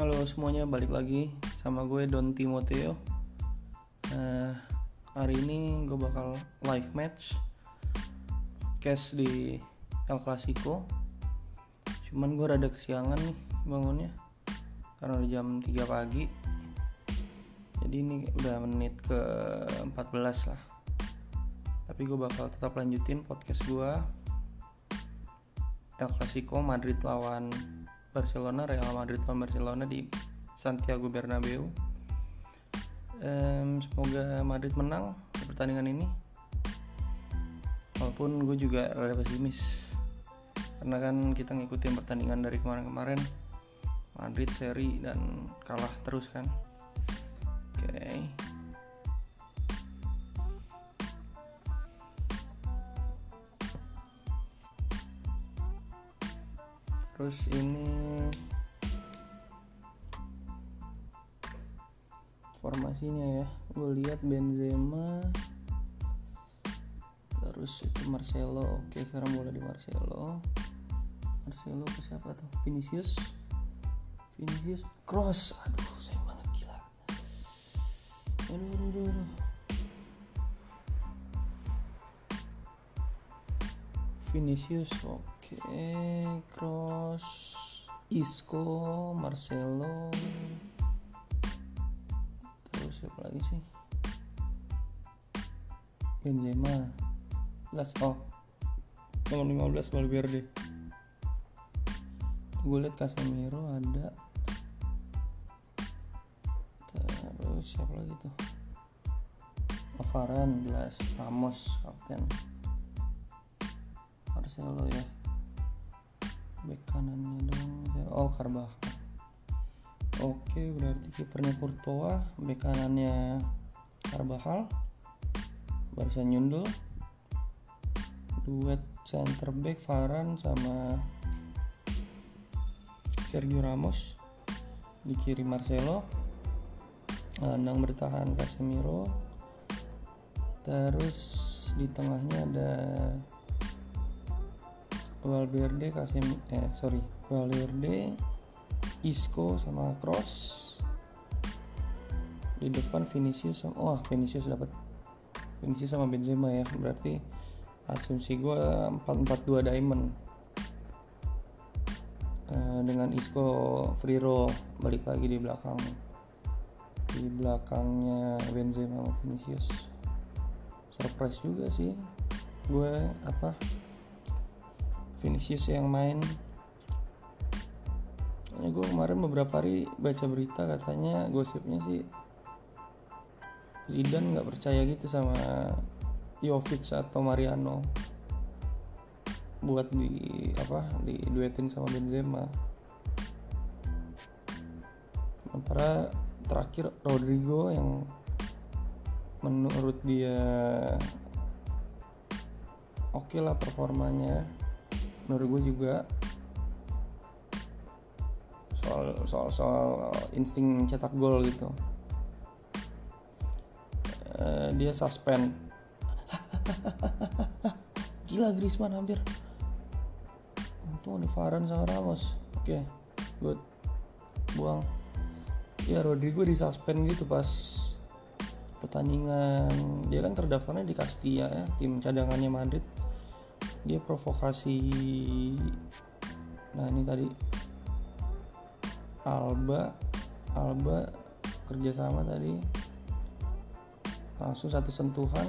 Halo semuanya, balik lagi sama gue Don Timoteo. Nah, hari ini gue bakal live match cash di El Clasico. Cuman gue rada kesiangan nih bangunnya karena udah jam 3 pagi. Jadi ini udah menit ke 14 lah. Tapi gue bakal tetap lanjutin podcast gue El Clasico Madrid lawan Barcelona Real Madrid lawan Barcelona di Santiago Bernabeu um, semoga Madrid menang di pertandingan ini. Walaupun gue juga rada pesimis karena kan kita ngikutin pertandingan dari kemarin-kemarin. Madrid seri dan kalah terus kan. Oke. okay. Terus ini formasinya ya gue lihat Benzema terus itu Marcelo. Oke sekarang bola di Marcelo. Marcelo ke siapa tuh? Vinicius. Vinicius cross. Aduh sayang banget gila. Aduh aduh aduh, aduh. Vinicius oke okay. cross Isco Marcelo. Terus siapa lagi sih? Benzema. Jelas oh. Nomor 15 Valverde. Gue liat Casemiro ada. Terus siapa lagi tuh? Avaran jelas. Ramos kapten. Marcelo ya back kanannya dong. Oh Carvajal oke berarti kipernya Courtois back kanannya Carvajal barusan nyundul. Duet center back Varane sama Sergio Ramos. Di kiri Marcelo. Nandang bertahan Casemiro. Terus di tengahnya ada Valverde Casim eh sorry Valverde Isco sama Cross di depan Vinicius sama oh Vinicius dapat. Vinicius sama Benzema ya berarti asumsi gue 442 diamond. Uh, dengan Isco free roll balik lagi di belakang. Di belakangnya Benzema sama Vinicius. Surprise juga sih gue apa Vinicius yang main. Ya gue kemarin beberapa hari baca berita katanya gosipnya sih Zidane nggak percaya gitu sama Jovic atau Mariano buat di apa di duetin sama Benzema. Sementara terakhir Rodrigo yang menurut dia oke okay lah performanya menurut gue juga soal soal soal insting cetak gol gitu. Uh, dia suspend. Gila Griezmann hampir. Untung ada Varane sama Ramos. Oke okay, good. Buang. Ya Rodrigo di suspend gitu pas pertandingan. Dia kan terdaftarnya di Castilla ya tim cadangannya Madrid dia provokasi. Nah ini tadi. Alba Alba kerjasama tadi. Langsung satu sentuhan.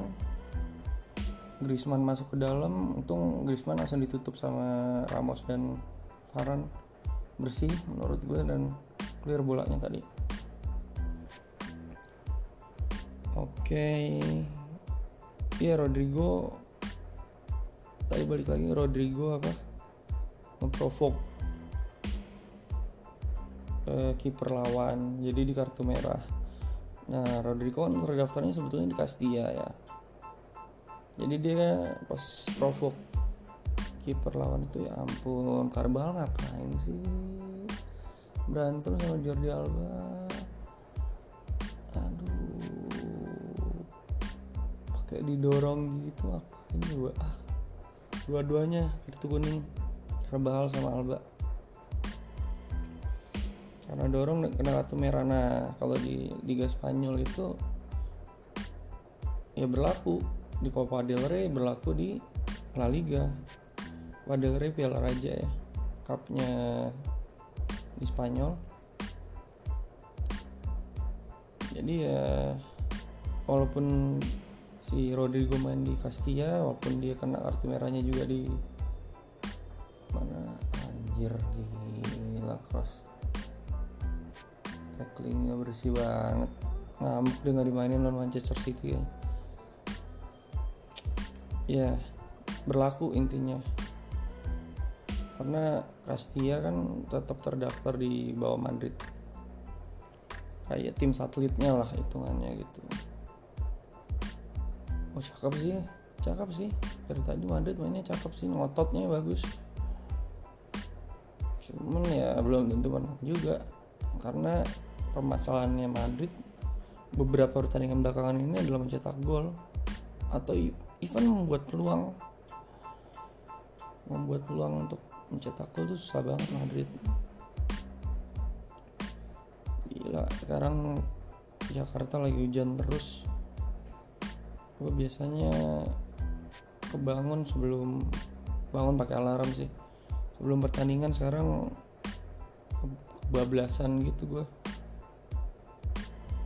Griezmann masuk ke dalam. Untung Griezmann langsung ditutup sama Ramos dan Varane. Bersih menurut gue dan clear bolanya tadi. Oke. Okay. iya Rodrigo tadi balik lagi Rodrigo apa? Memprovok uh, kiper lawan jadi di kartu merah. Nah Rodrigo kan terdaftarnya sebetulnya di Castilla ya. Jadi dia pas provok kiper lawan itu ya ampun Karbal ngapain sih? Berantem sama Jordi Alba. Aduh. Pakai didorong gitu ngapain juga ah dua-duanya kartu kuning Herbal sama Alba. Karena dorong kena kartu merah. Nah kalau di Liga Spanyol itu ya berlaku. Di Copa del Rey berlaku di La Liga. Copa del Rey Piala Raja ya. Cupnya di Spanyol. Jadi ya walaupun si Rodrigo main di Castilla walaupun dia kena kartu merahnya juga di mana? Anjir gila cross. Tacklingnya bersih banget. Ngamuk dia nggak dimainin lawan Manchester City ya. Ya berlaku intinya. Karena Castilla kan tetap terdaftar di bawah Madrid. Kayak tim satelitnya lah hitungannya gitu oh cakep sih. Cakep sih. Dari tadi Madrid mainnya cakep sih. Ngototnya bagus. Cuman ya belum tentu menang juga. Karena permasalahannya Madrid beberapa pertandingan belakangan ini adalah mencetak gol atau even membuat peluang. Membuat peluang untuk mencetak gol itu susah banget Madrid. Gila sekarang Jakarta lagi hujan terus gue biasanya kebangun sebelum bangun pakai alarm sih. Sebelum pertandingan sekarang kebablasan gitu gue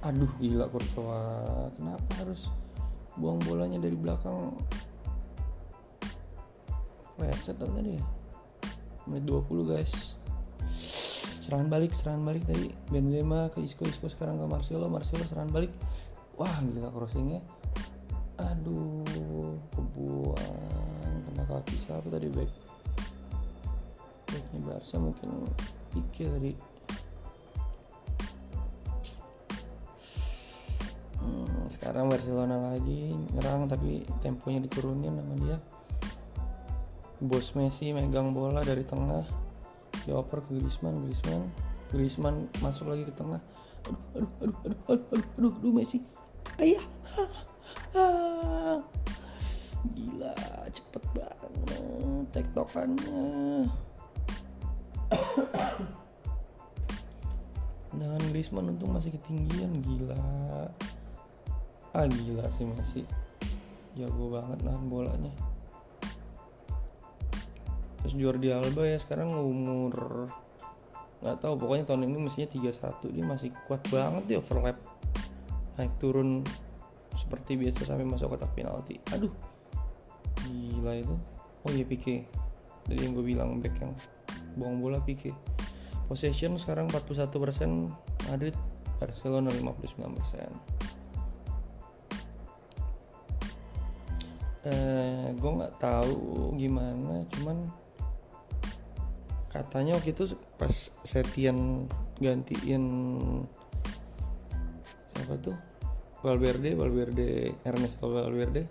aduh gila Courtois. Kenapa harus buang bolanya dari belakang? Lecet tadi ya? Menit 20 guys. Serangan balik serangan balik tadi. Benzema ke Isco Isco sekarang ke Marcelo. Marcelo serangan balik. Wah gila crossingnya aduh kebuang kena kaki siapa tadi back backnya Barca mungkin pikir tadi. Hmm, sekarang Barcelona lagi nyerang tapi temponya diturunin sama dia. Bos Messi megang bola dari tengah. Dioper ke Griezmann Griezmann. Griezmann masuk lagi ke tengah. Aduh aduh aduh aduh aduh aduh, aduh, aduh Messi. Ayah gila cepet banget tektokannya. Dengan Griezmann untung masih ketinggian gila. Ah gila sih masih. Jago banget nahan bolanya. Terus Jordi Alba ya sekarang umur nggak tahu pokoknya tahun ini mestinya 31 dia masih kuat banget dia overlap. Naik turun seperti biasa sampai masuk kotak penalti. Aduh gila itu. Oh iya Pique. Dari yang gue bilang back yang buang bola Pique. Possession sekarang 41% Madrid Barcelona 59% eh, gue nggak tahu gimana cuman katanya waktu itu pas Setian gantiin apa tuh Valverde Valverde Ernesto Valverde?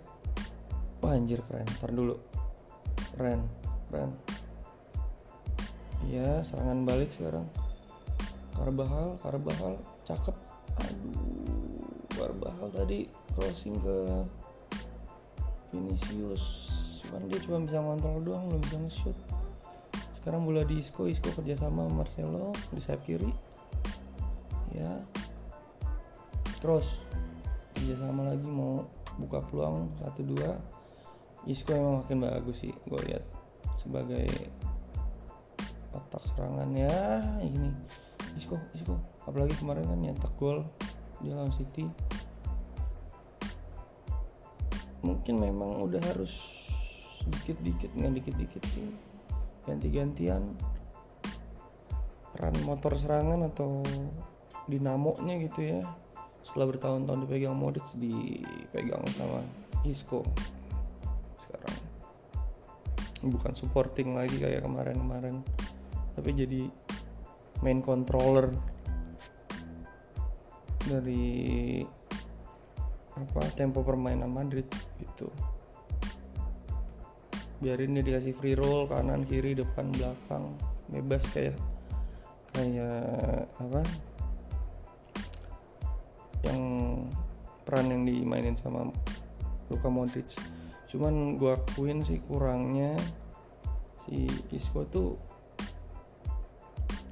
Wah anjir keren. Ntar dulu. Keren keren. Ya serangan balik sekarang. Karbahal Karbahal cakep. Aduh Karbahal tadi crossing ke Vinicius. Cuman dia cuma bisa ngontrol doang belum bisa nge-shoot. Sekarang bola di Isco Isco kerjasama Marcelo di sayap kiri. Ya kerjasama lagi mau buka peluang satu dua. Isco emang makin bagus sih gue lihat sebagai otak serangan ya. Ini Isco Isco. Apalagi kemarin kan nyetak gol di lawan City. Mungkin memang udah harus dikit-dikit nggak dikit-dikit sih. Ganti-gantian. Peran motor serangan atau dinamonya gitu ya setelah bertahun-tahun dipegang Modric dipegang sama Isco. Sekarang bukan supporting lagi kayak kemarin-kemarin tapi jadi main controller dari apa tempo permainan Madrid gitu. Biarin dia dikasih free roll kanan kiri depan belakang. Bebas kayak kayak apa yang peran yang dimainin sama Luka Modric. Cuman gua akuin sih kurangnya si Isco tuh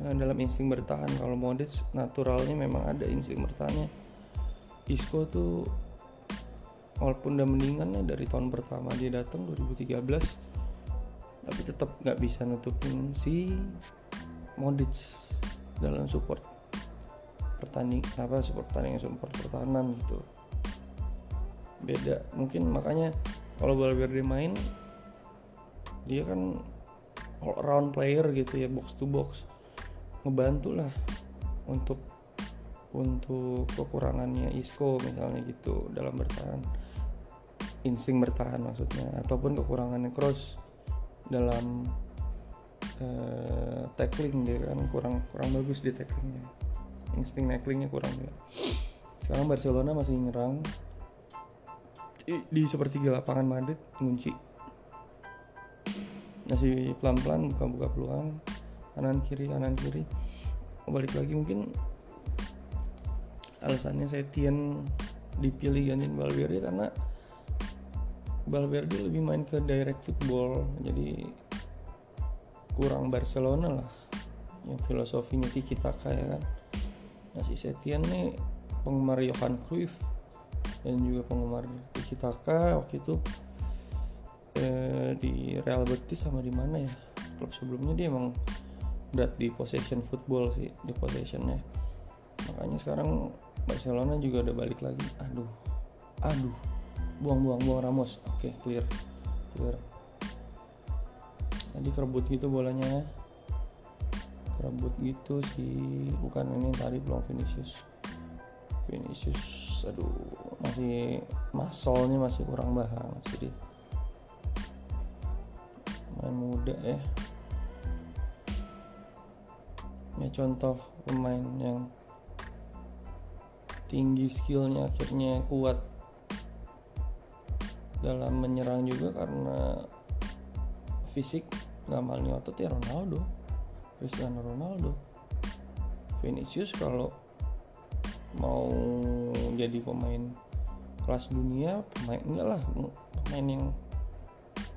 uh, dalam insting bertahan. Kalau Modric naturalnya memang ada insting bertahannya. Isco tuh walaupun udah mendingan ya dari tahun pertama dia datang 2013 tapi tetap nggak bisa nutupin si Modric dalam support pertanding apa pertandingan support pertahanan gitu. Beda mungkin makanya kalau Valverde main dia kan all around player gitu ya box to box. Ngebantu lah untuk untuk kekurangannya Isco misalnya gitu dalam bertahan. Insting bertahan maksudnya ataupun kekurangannya Cross dalam uh, tackling dia kan kurang kurang bagus di tacklingnya insting tacklingnya kurang juga sekarang Barcelona masih nyerang. Di, di sepertiga lapangan Madrid kunci masih pelan-pelan buka-buka peluang. Kanan kiri kanan kiri. Balik lagi mungkin alasannya saya Tien dipilih gantiin Valverde karena Valverde lebih main ke direct football. Jadi kurang Barcelona lah. Yang filosofinya tiki taka ya kan nah si Setien nih penggemar Johan Cruyff dan juga penggemar tiki taka waktu itu eh, di Real Betis sama di mana ya? Klub sebelumnya dia emang berat di possession football sih di possessionnya makanya sekarang Barcelona juga udah balik lagi. Aduh aduh. Buang buang buang Ramos. Oke okay, clear clear. Tadi kerebut gitu bolanya kerebut gitu sih. Bukan ini tadi belum Vinicius. Vinicius aduh masih masolnya masih kurang banget sih main muda ya. Ya contoh pemain yang tinggi skillnya akhirnya kuat dalam menyerang juga karena fisik ngamalnya otot ya Ronaldo Cristiano Ronaldo. Vinicius kalau mau jadi pemain kelas dunia pemain enggak lah pemain yang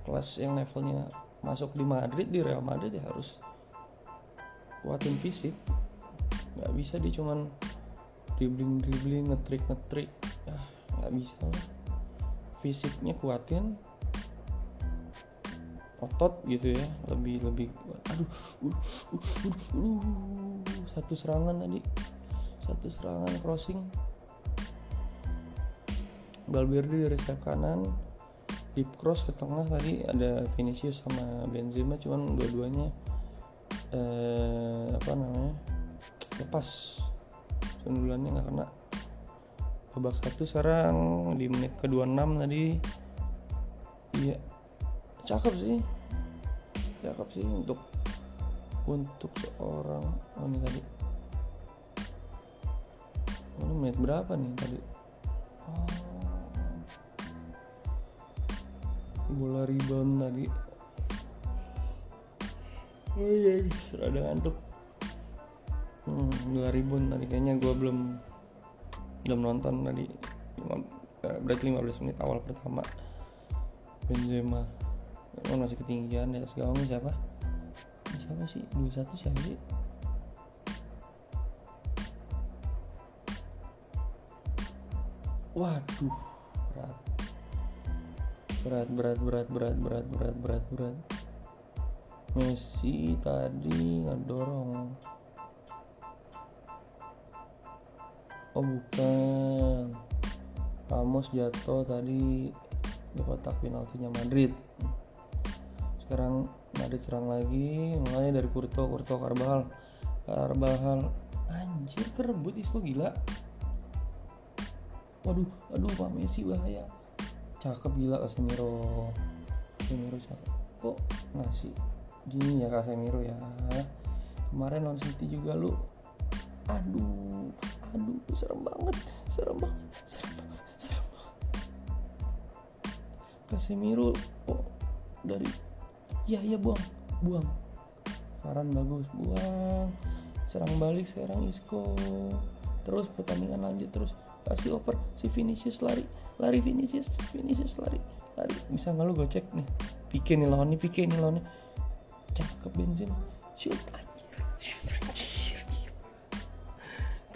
kelas yang levelnya masuk di Madrid di Real Madrid ya harus kuatin fisik. Nggak bisa dia cuman dribbling dribbling ngetrik ngetrik ah nggak bisa lah. Fisiknya kuatin otot gitu ya lebih lebih aduh uh, uh, uh, satu serangan tadi. Satu serangan crossing. Valverde dari sayap kanan deep cross ke tengah tadi ada Vinicius sama Benzema cuman dua-duanya eh, apa namanya lepas. Sundulannya nggak kena. Babak satu sekarang di menit ke 26 tadi. Iya cakep sih. Cakep sih untuk untuk seorang oh ini tadi. Oh, ini menit berapa nih tadi? Oh. bola rebound tadi. Oh iya ada ngantuk. Hmm, bola rebound tadi. Kayaknya gue belum belum nonton tadi. Eh, berarti 15 menit awal pertama. Benzema oh, masih ketinggian di atas gawang siapa? Siapa sih? 21 siapa sih? Waduh berat. Berat berat berat berat berat berat berat berat. Messi tadi ngedorong. Oh bukan. Ramos jatuh tadi di kotak penaltinya Madrid sekarang Madrid serang lagi mulai dari Kurto Kurto Karbahal Karbahal anjir kerebut Isco gila. Waduh aduh Pak Messi bahaya. Cakep gila Casemiro. Casemiro cakep. Kok ngasih gini ya Casemiro ya? Kemarin lawan City juga lu. Aduh aduh serem banget serem banget serem banget serem banget. Casemiro oh, dari ya ya buang. Buang. Faran bagus buang. Serang balik sekarang Isco. Terus pertandingan lanjut terus. Kasih oper si Vinicius lari. Lari Vinicius. Vinicius lari. Lari. Bisa nggak lu gue cek nih? Pique nih lawannya Pique nih lawannya. Cakep bensin shoot anjir. Shoot anjir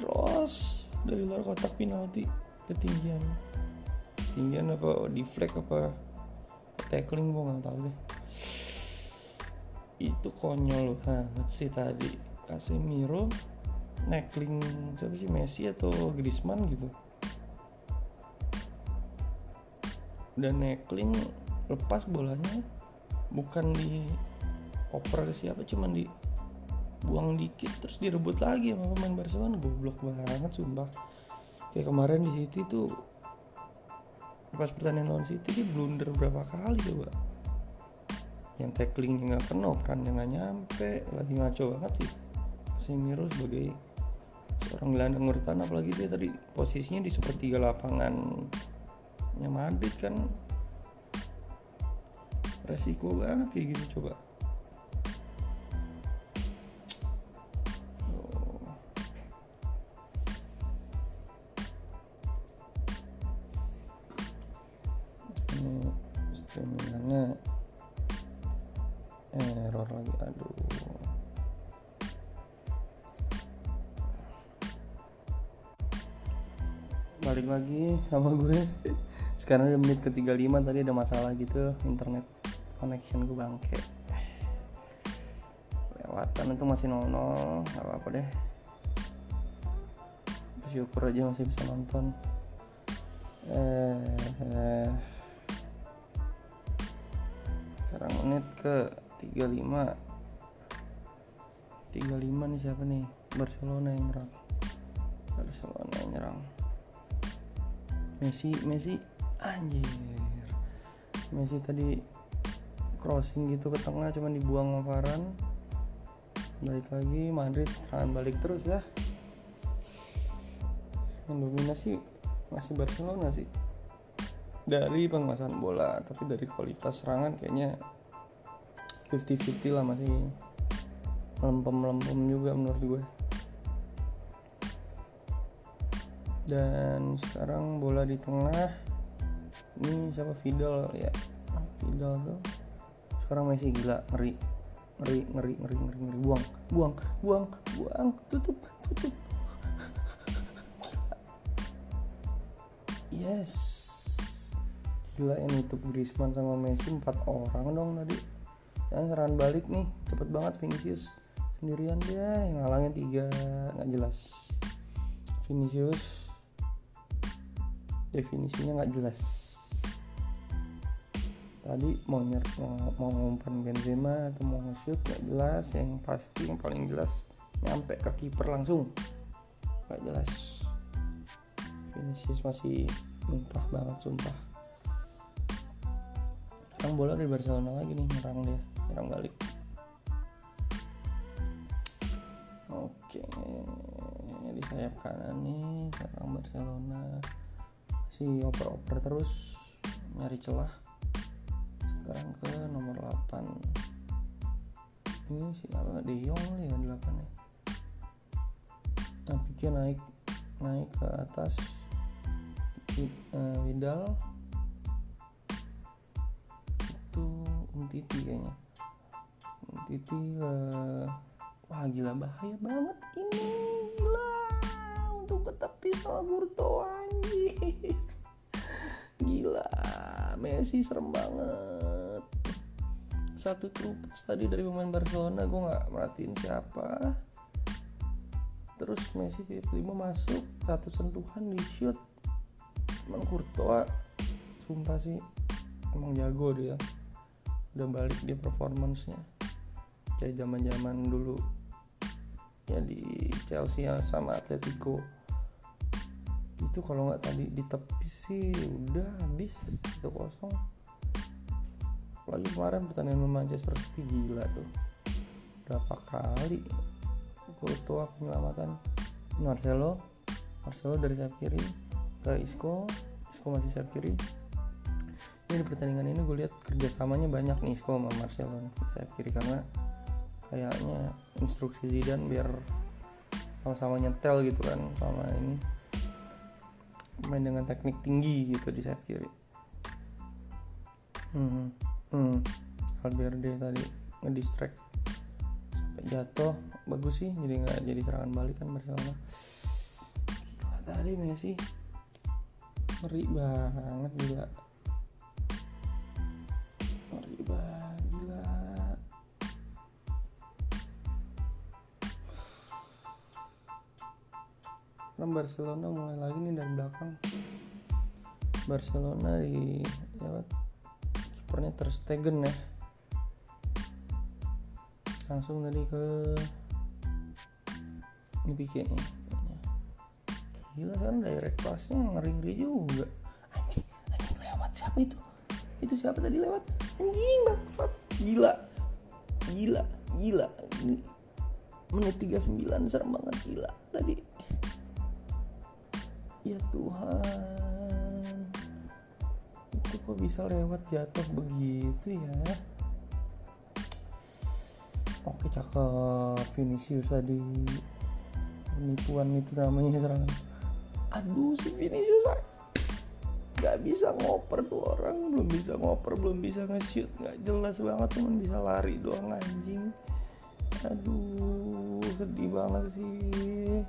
cross dari luar kotak penalti ketinggian. Ketinggian apa flag apa? Tackling gue nggak tahu deh itu konyol banget sih tadi. Casemiro neckling siapa sih? Messi atau Griezmann gitu. Dan neckling lepas bolanya. Bukan di oper siapa cuman di buang dikit terus direbut lagi sama pemain Barcelona. Goblok banget sumpah. Kayak kemarin di City tuh pas pertandingan lawan City dia blunder berapa kali coba yang tacklingnya nggak kena operannya nggak nyampe lagi ngaco banget sih. Casemiro sebagai seorang gelandang bertahan apalagi dia tadi posisinya di sepertiga lapangannya Madrid kan. Resiko banget kayak gitu coba sama gue. Sekarang udah menit ke 35 tadi ada masalah gitu internet connection gue bangke. Lewatan itu masih 00 gak apa-apa deh. Bersyukur aja masih bisa nonton. Eh, eh. Sekarang menit ke 35 35 nih siapa nih? Barcelona yang nyerang. Barcelona yang nyerang Messi Messi anjir. Messi tadi crossing gitu ke tengah cuman dibuang sama balik lagi Madrid serangan balik terus ya. Yang dominasi masih Barcelona sih. Dari penguasaan bola tapi dari kualitas serangan kayaknya 50-50 lah masih. Melempem-melempem juga menurut gue dan sekarang bola di tengah. Ini siapa? Vidal ya? Vidal tuh. Sekarang Messi gila ngeri. Ngeri ngeri ngeri ngeri ngeri. Buang buang buang buang. Tutup tutup. Yes. Gila yang nutup Griezmann sama Messi empat orang dong tadi. Yang serangan balik nih. Cepet banget Vinicius. Sendirian dia ngalangin tiga. Nggak jelas. Vinicius definisinya nggak jelas. Tadi mau nyer mau, mau ngumpan Benzema atau mau nge-shoot nggak jelas. Yang pasti yang paling jelas nyampe ke kiper langsung. Nggak jelas. Vinicius masih mentah banget sumpah. Sekarang bola dari Barcelona lagi nih nyerang dia nyerang balik. Oke di sayap kanan nih sekarang Barcelona masih oper-oper terus nyari celah. Sekarang ke nomor 8 ini siapa De Jong ya 8 ya? Nah pikir naik naik ke atas. Vidal itu Umtiti kayaknya. Umtiti uh, wah gila bahaya banget ini. Gila untuk ke tepi sama Burto anjir gila Messi serem banget. Satu trupes tadi dari pemain Barcelona gue nggak merhatiin siapa. Terus Messi tiap lima masuk satu sentuhan di shoot. Emang Courtois sumpah sih emang jago dia. Udah balik dia performancenya. Kayak zaman zaman dulu ya di Chelsea sama Atletico itu kalau nggak tadi di tepi sih udah habis itu kosong. Lagi kemarin pertandingan Manchester City gila tuh. Berapa kali Courtois penyelamatan. Marcelo Marcelo dari sayap kiri ke Isco Isco masih sayap kiri. Ini di pertandingan ini gue lihat kerjasamanya banyak nih Isco sama Marcelo nih sayap kiri karena kayaknya instruksi Zidane biar sama-sama nyetel gitu kan sama ini main dengan teknik tinggi gitu di sayap kiri. Hmm, hmm. Valverde tadi ngedistract. Sampai jatuh. Bagus sih jadi nggak jadi serangan balik kan Barcelona. Tadi Messi. Ngeri banget gila karena Barcelona mulai lagi nih dari belakang. Barcelona di ya kipernya Stegen ya. Langsung tadi ke ini Pique nya gila kan direct passnya ngeri ngeri juga. Anjing anjing lewat. Siapa itu? Itu siapa tadi lewat? Anjing bangsat. Gila. Gila gila. Menit 39 serem banget. Gila tadi ya Tuhan. Itu kok bisa lewat jatuh begitu ya? Oke cakep. Vinicius tadi. Penipuan itu namanya serangan. Aduh si Vinicius nggak bisa ngoper tuh orang. Belum bisa ngoper belum bisa nge-shoot. Nggak jelas banget cuman bisa lari doang anjing. Aduh sedih banget sih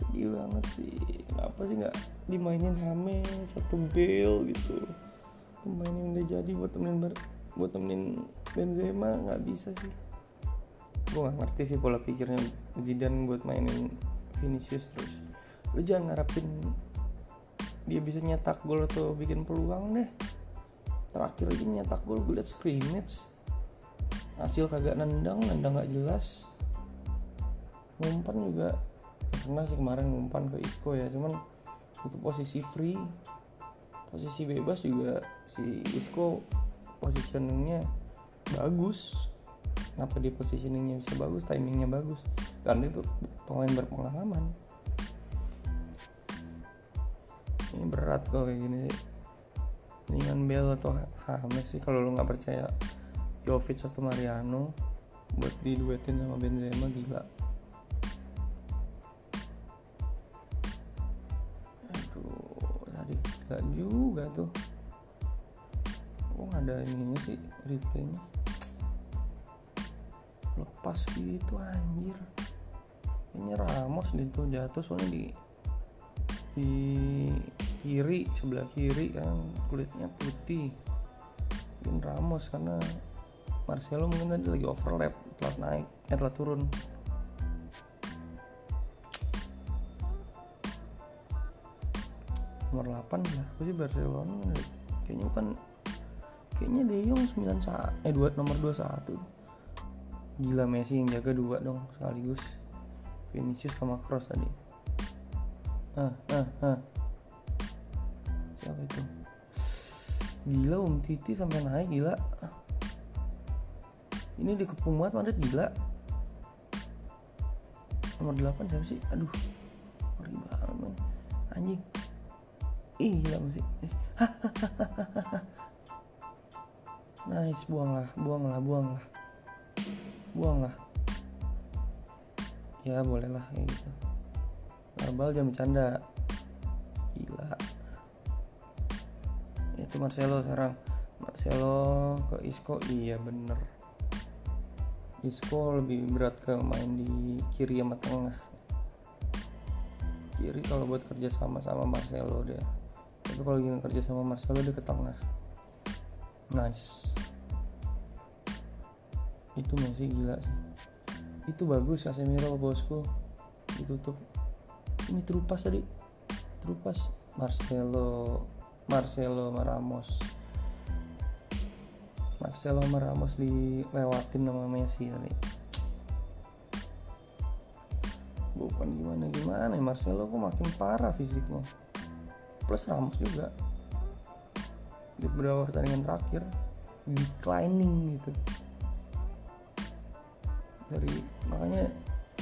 sedih banget sih. Kenapa sih nggak dimainin Hame satu bel gitu. Pemain yang udah jadi buat temenin buat temenin Benzema nggak bisa sih. Gue gak ngerti sih pola pikirnya Zidane buat mainin Vinicius terus. Lu jangan ngarepin dia bisa nyetak gol atau bikin peluang deh. Terakhir aja nyetak gol gue liat scrimmage. Hasil kagak nendang nendang gak jelas. Ngumpan juga pernah sih kemarin ngumpan ke Isco ya cuman itu posisi free posisi bebas juga si Isco positioningnya bagus. Kenapa dia positioningnya bisa bagus? Timingnya bagus. Karena itu pemain berpengalaman. Ini berat kok kayak gini dengan Bell atau Hames sih kalau lu nggak percaya Jovic atau Mariano buat diduetin sama Benzema gila juga tuh. Kok nggak ada ininya sih replaynya? Lepas gitu anjir. Ini Ramos di tuh jatuh soalnya di di kiri sebelah kiri kan kulitnya putih. Mungkin Ramos karena Marcelo mungkin tadi lagi overlap telat naik eh telat turun nomor 8 ya aku sih Barcelona kayaknya bukan kayaknya De Jong 9 saat eh dua nomor 21 gila Messi yang jaga dua dong sekaligus. Vinicius sama Cross tadi. Ah ah ah. Siapa itu? Gila Om Titi sampai naik gila. Ini dikepung banget Madrid gila. Nomor 8 siapa sih? Aduh ngeri banget anjing ih gila masih nice buang lah buang lah buang lah buang lah ya boleh lah kayak gitu. Narbal jam bercanda. Gila. Itu Marcelo sekarang. Marcelo ke Isco? Iya bener. Isco lebih berat ke main di kiri sama tengah. Kiri kalau buat kerja sama sama Marcelo dia Tapi kalau ingin kerja sama Marcelo dia ke tengah Nice. Itu masih gila sih. Itu bagus Casemiro bosku ditutup. Ini terupas tadi. Terupas Marcelo. Marcelo Ramos. Marcelo Ramos dilewatin sama Messi tadi. Bukan gimana gimana ya Marcelo kok makin parah fisiknya plus Ramos juga. Di beberapa pertandingan terakhir declining gitu. Dari makanya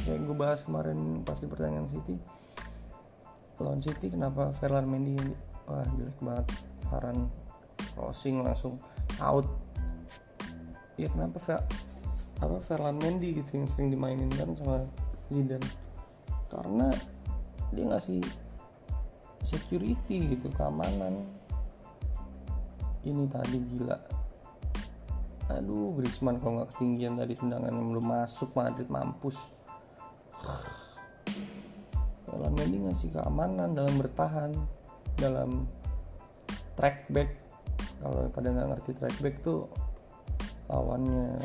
kayak gue bahas kemarin pas di pertandingan City lawan City kenapa Ferland Mendy wah jelek banget. Varan crossing langsung out. Ya kenapa Fer apa Ferland Mendy gitu yang sering dimainin kan sama Zidane? Karena dia ngasih security gitu keamanan. Ini tadi gila. Aduh Griezmann kalau nggak ketinggian tadi tendangan yang belum masuk Madrid mampus. Ferland Mendy ngasih keamanan dalam bertahan dalam track back. Kalau pada nggak ngerti track back tuh lawannya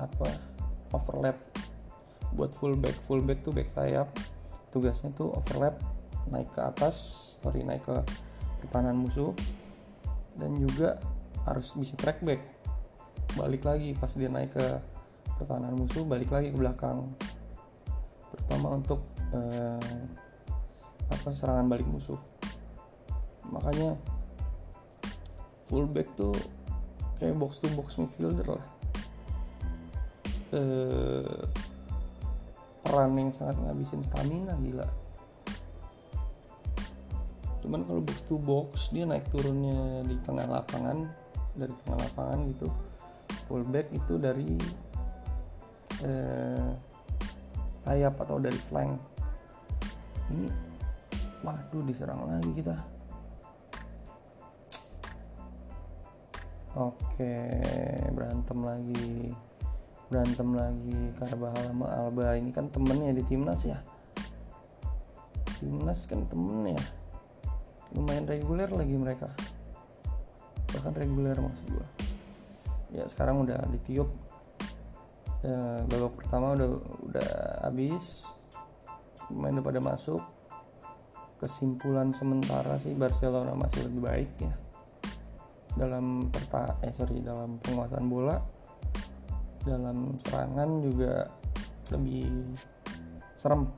apa? Overlap. Buat fullback fullback tuh back sayap. Tugasnya tuh overlap naik ke atas sorry naik ke pertahanan musuh. Dan juga harus bisa track back. Balik lagi pas dia naik ke pertahanan musuh balik lagi ke belakang. Terutama untuk eh, apa serangan balik musuh. Makanya fullback tuh kayak box to box midfielder lah. Eh, peran yang sangat ngabisin stamina gila cuman kalau box to box dia naik turunnya di tengah lapangan dari tengah lapangan gitu. Fullback itu dari eh, sayap atau dari flank. Ini waduh diserang lagi kita. Oke berantem lagi. Berantem lagi. Carvajal sama Alba. Ini kan temennya di timnas ya? Timnas kan temennya lumayan reguler lagi mereka. Bahkan reguler maksud gua. Ya sekarang udah ditiup. Ya, babak pertama udah udah habis. Main udah pada masuk. Kesimpulan sementara sih Barcelona masih lebih baik ya. Dalam perta eh sorry dalam penguasaan bola. Dalam serangan juga lebih serem.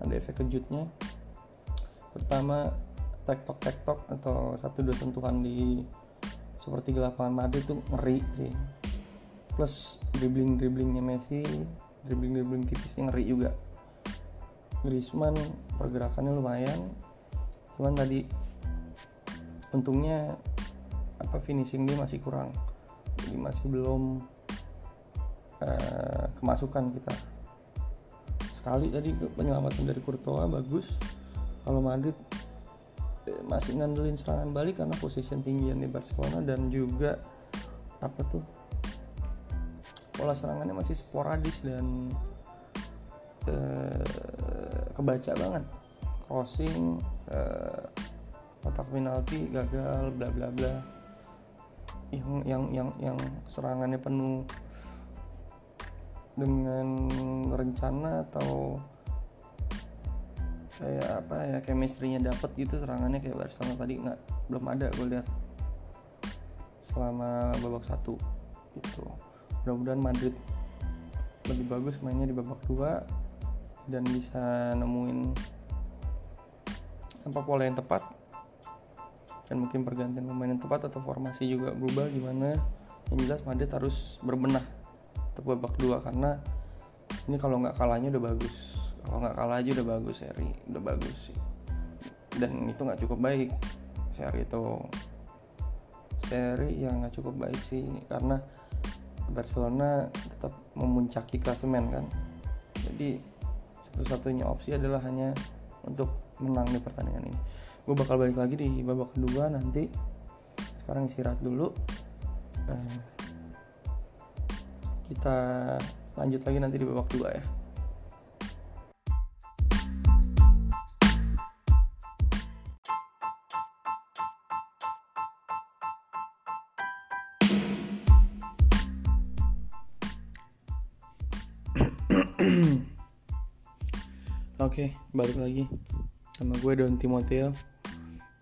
Ada efek kejutnya. Pertama tektok tektok atau satu dua sentuhan di seperti lapangan Madrid itu ngeri sih. Plus dribbling dribblingnya Messi dribbling dribbling tipisnya ngeri juga. Griezmann pergerakannya lumayan cuman tadi untungnya apa finishing dia masih kurang. Jadi masih belum uh, kemasukan kita. Sekali tadi penyelamatan dari Courtois bagus. Kalau Madrid masih ngandelin serangan balik karena position tinggian di Barcelona dan juga apa tuh pola serangannya masih sporadis dan eh, kebaca banget. Crossing eh, kotak penalti gagal bla bla bla. Yang yang yang yang serangannya penuh dengan rencana atau kayak apa ya chemistry-nya dapet gitu serangannya kayak Barcelona tadi nggak belum ada gue lihat. Selama babak satu gitu. Mudah-mudahan Madrid lebih bagus mainnya di babak dua dan bisa nemuin apa pola yang tepat. Dan mungkin pergantian pemain yang tepat atau formasi juga berubah gimana. Yang jelas Madrid harus berbenah untuk babak dua karena ini kalau nggak kalahnya udah bagus kalau nggak kalah aja udah bagus seri udah bagus sih. Dan itu nggak cukup baik seri itu. Seri yang nggak cukup baik sih karena Barcelona tetap memuncaki klasemen kan? Jadi satu-satunya opsi adalah hanya untuk menang di pertandingan ini. Gue bakal balik lagi di babak kedua nanti. Sekarang istirahat dulu. Nah, kita lanjut lagi nanti di babak dua ya Oke, okay, balik lagi sama gue Don Timoteo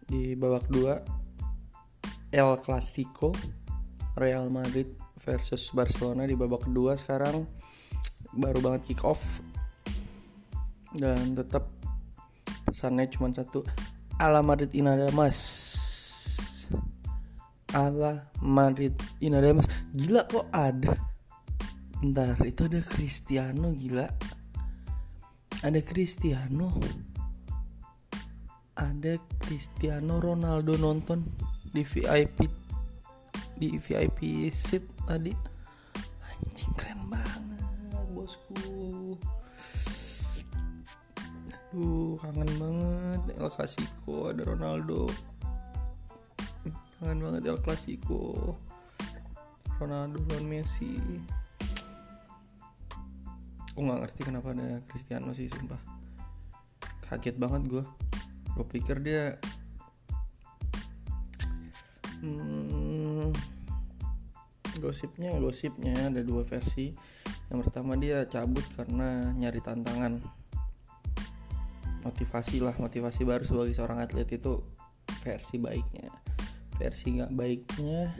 di babak 2 El Clasico Real Madrid versus Barcelona di babak kedua sekarang. Baru banget kick off. Dan tetap pesannya cuma satu ala Madrid Inadamas ala Madrid Inadamas gila kok ada? Bentar itu ada Cristiano gila ada Cristiano. Ada Cristiano Ronaldo nonton di VIP di VIP seat tadi. Anjing keren banget bosku. Aduh kangen banget El Clasico ada Ronaldo. Kangen banget El Clasico. Ronaldo dan Messi aku nggak ngerti kenapa ada Cristiano sih sumpah. Kaget banget gue gue pikir dia hmm, gosipnya gosipnya. Ada dua versi. Yang pertama dia cabut karena nyari tantangan. Motivasi lah motivasi baru sebagai seorang atlet itu versi baiknya. Versi nggak baiknya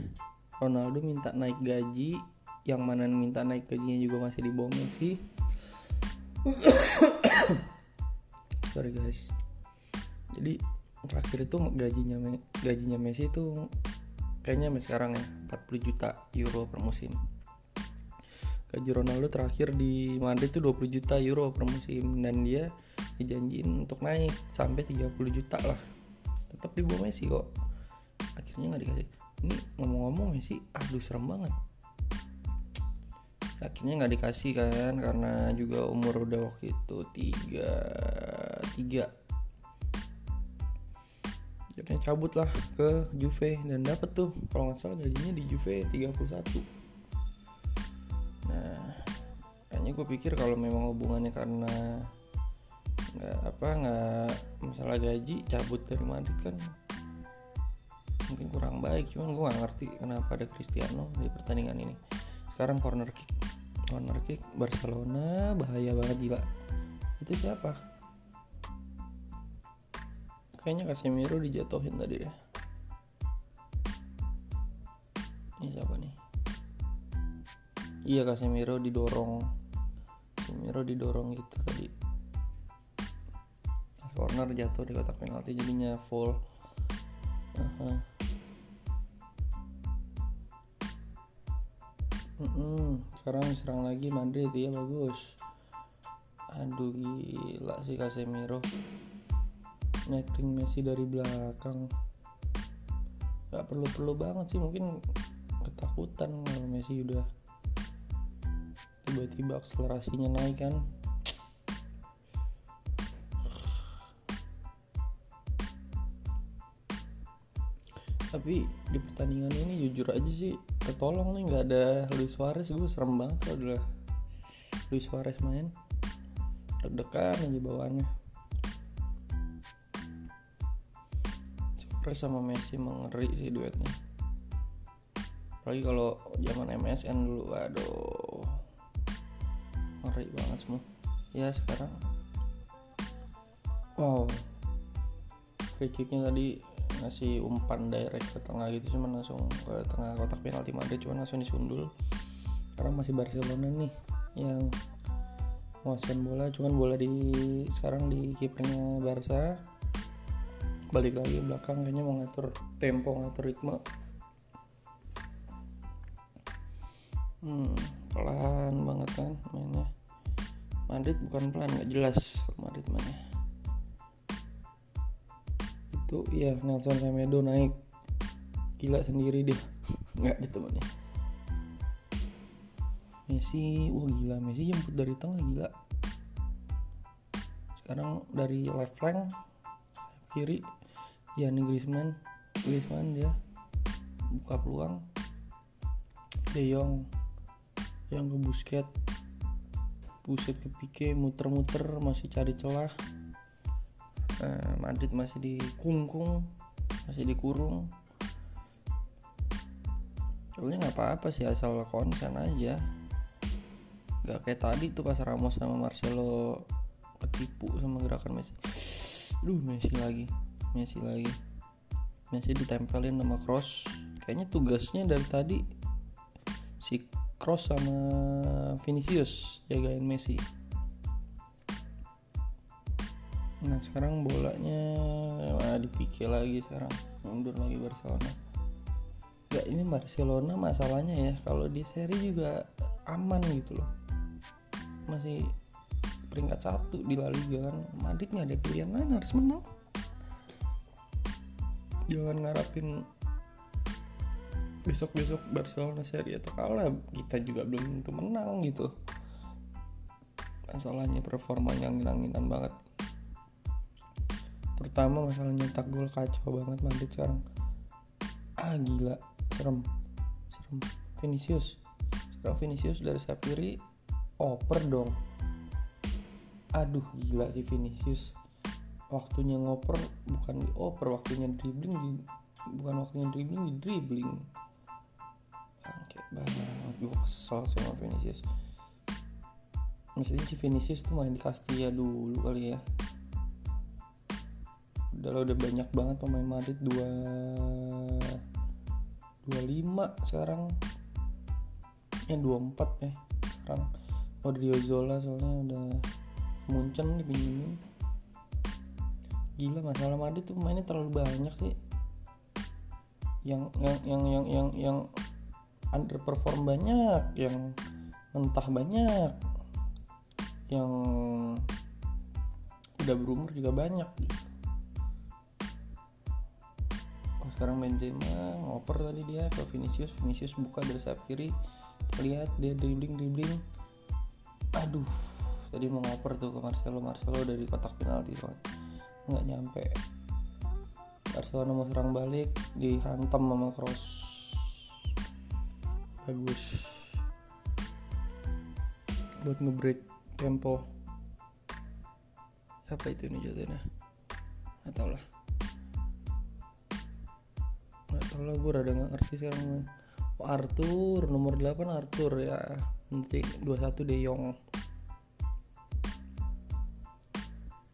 Ronaldo minta naik gaji. Yang mana minta naik gajinya juga masih di Messi sorry guys. Jadi terakhir itu gajinya gajinya Messi itu kayaknya sampai sekarang ya 40 juta euro per musim. Gaji Ronaldo terakhir di Madrid itu 20 juta euro per musim dan dia dijanjiin untuk naik sampai 30 juta lah. Tetap di bawah Messi kok. Akhirnya nggak dikasih. Ini ngomong-ngomong Messi aduh serem banget akhirnya nggak dikasih kan karena juga umur udah waktu itu tiga tiga. Akhirnya cabut lah ke Juve dan dapet tuh kalau nggak salah gajinya di Juve 31 nah kayaknya gue pikir kalau memang hubungannya karena nggak apa nggak masalah gaji cabut dari Madrid kan mungkin kurang baik. Cuman gue gak ngerti kenapa ada Cristiano di pertandingan ini sekarang corner kick. Corner kick Barcelona bahaya banget gila. Itu siapa? Kayaknya Casemiro dijatuhin tadi ya. Ini siapa nih? Iya Casemiro didorong. Casemiro didorong gitu tadi. Corner jatuh di kotak penalti jadinya full. Uh -huh. Mm -mm. sekarang serang lagi Madrid ya bagus. Aduh gila sih Casemiro. Necking Messi dari belakang. Gak perlu-perlu banget sih mungkin ketakutan kalau Messi udah tiba-tiba akselerasinya naik kan tapi di pertandingan ini jujur aja sih ketolong nih nggak ada Luis Suarez. Gue serem banget kalau udah Luis Suarez main. Deg-degan aja bawaannya. Suarez sama Messi mengeri sih duetnya. Apalagi kalau zaman MSN dulu aduh ngeri banget semua. Ya sekarang. Wow. Free kicknya tadi ngasih umpan direct ke tengah gitu cuman langsung ke tengah kotak penalti Madrid cuman langsung disundul. Sekarang masih Barcelona nih yang menguasai bola cuman bola di sekarang di kipernya Barca. Balik lagi belakang kayaknya mau ngatur tempo ngatur ritme. Hmm, pelan banget kan mainnya. Madrid bukan pelan nggak jelas Madrid mainnya itu ya Nelson Semedo naik. Gila sendiri dia. Nggak di temennya Messi wah gila. Messi jemput dari tengah gila. Sekarang dari left flank kiri ya nih Griezmann. Griezmann dia buka peluang. De Jong yang ke Busket Buset ke Pique muter-muter masih cari celah uh, Madrid masih dikungkung masih dikurung sebenarnya nggak apa-apa sih asal konsen aja. Nggak kayak tadi tuh pas Ramos sama Marcelo ketipu sama gerakan Messi. Duh Messi lagi Messi lagi. Messi ditempelin sama Cross kayaknya tugasnya dari tadi si Cross sama Vinicius jagain Messi nah sekarang bolanya dipikir lagi sekarang. Mundur lagi Barcelona. Ya ini Barcelona masalahnya ya kalau di seri juga aman gitu loh. Masih peringkat satu di La Liga kan. Madrid nggak ada pilihan lain harus menang. Jangan ngarapin besok-besok Barcelona seri atau kalah kita juga belum tentu menang gitu. Masalahnya performanya angin-anginan banget terutama masalah nyetak gol kacau banget Madrid sekarang. Ah gila serem. Serem. Vinicius. Sekarang Vinicius dari sayap kiri oper dong. Aduh gila sih Vinicius. Waktunya ngoper bukan dioper waktunya dribbling di, bukan waktunya dribbling di dribbling. Bangke banget. Gue kesel sama Vinicius. Mestinya si Vinicius tuh main di Castilla dulu kali ya udah udah banyak banget pemain Madrid. Dua dua lima sekarang. Dua empat ya sekarang. Odriozola soalnya udah muncen dipinjemin gila masalah Madrid tuh mainnya terlalu banyak sih. Yang yang yang yang yang yang underperform banyak yang mentah banyak yang udah berumur juga banyak. gitu. Sekarang Benzema ngoper tadi dia ke Vinicius Vinicius buka dari sayap kiri terlihat dia dribbling dribbling. Aduh tadi mau ngoper tuh ke Marcelo Marcelo dari kotak penalti soalnya nggak nyampe. Barcelona mau serang balik dihantam sama cross. Bagus. Buat ngebreak tempo. Siapa itu ini jatuhnya? Nggak tau lah lah gue rada nggak ngerti sekarang oh, Arthur nomor 8 Arthur ya. Nanti 21 De Jong.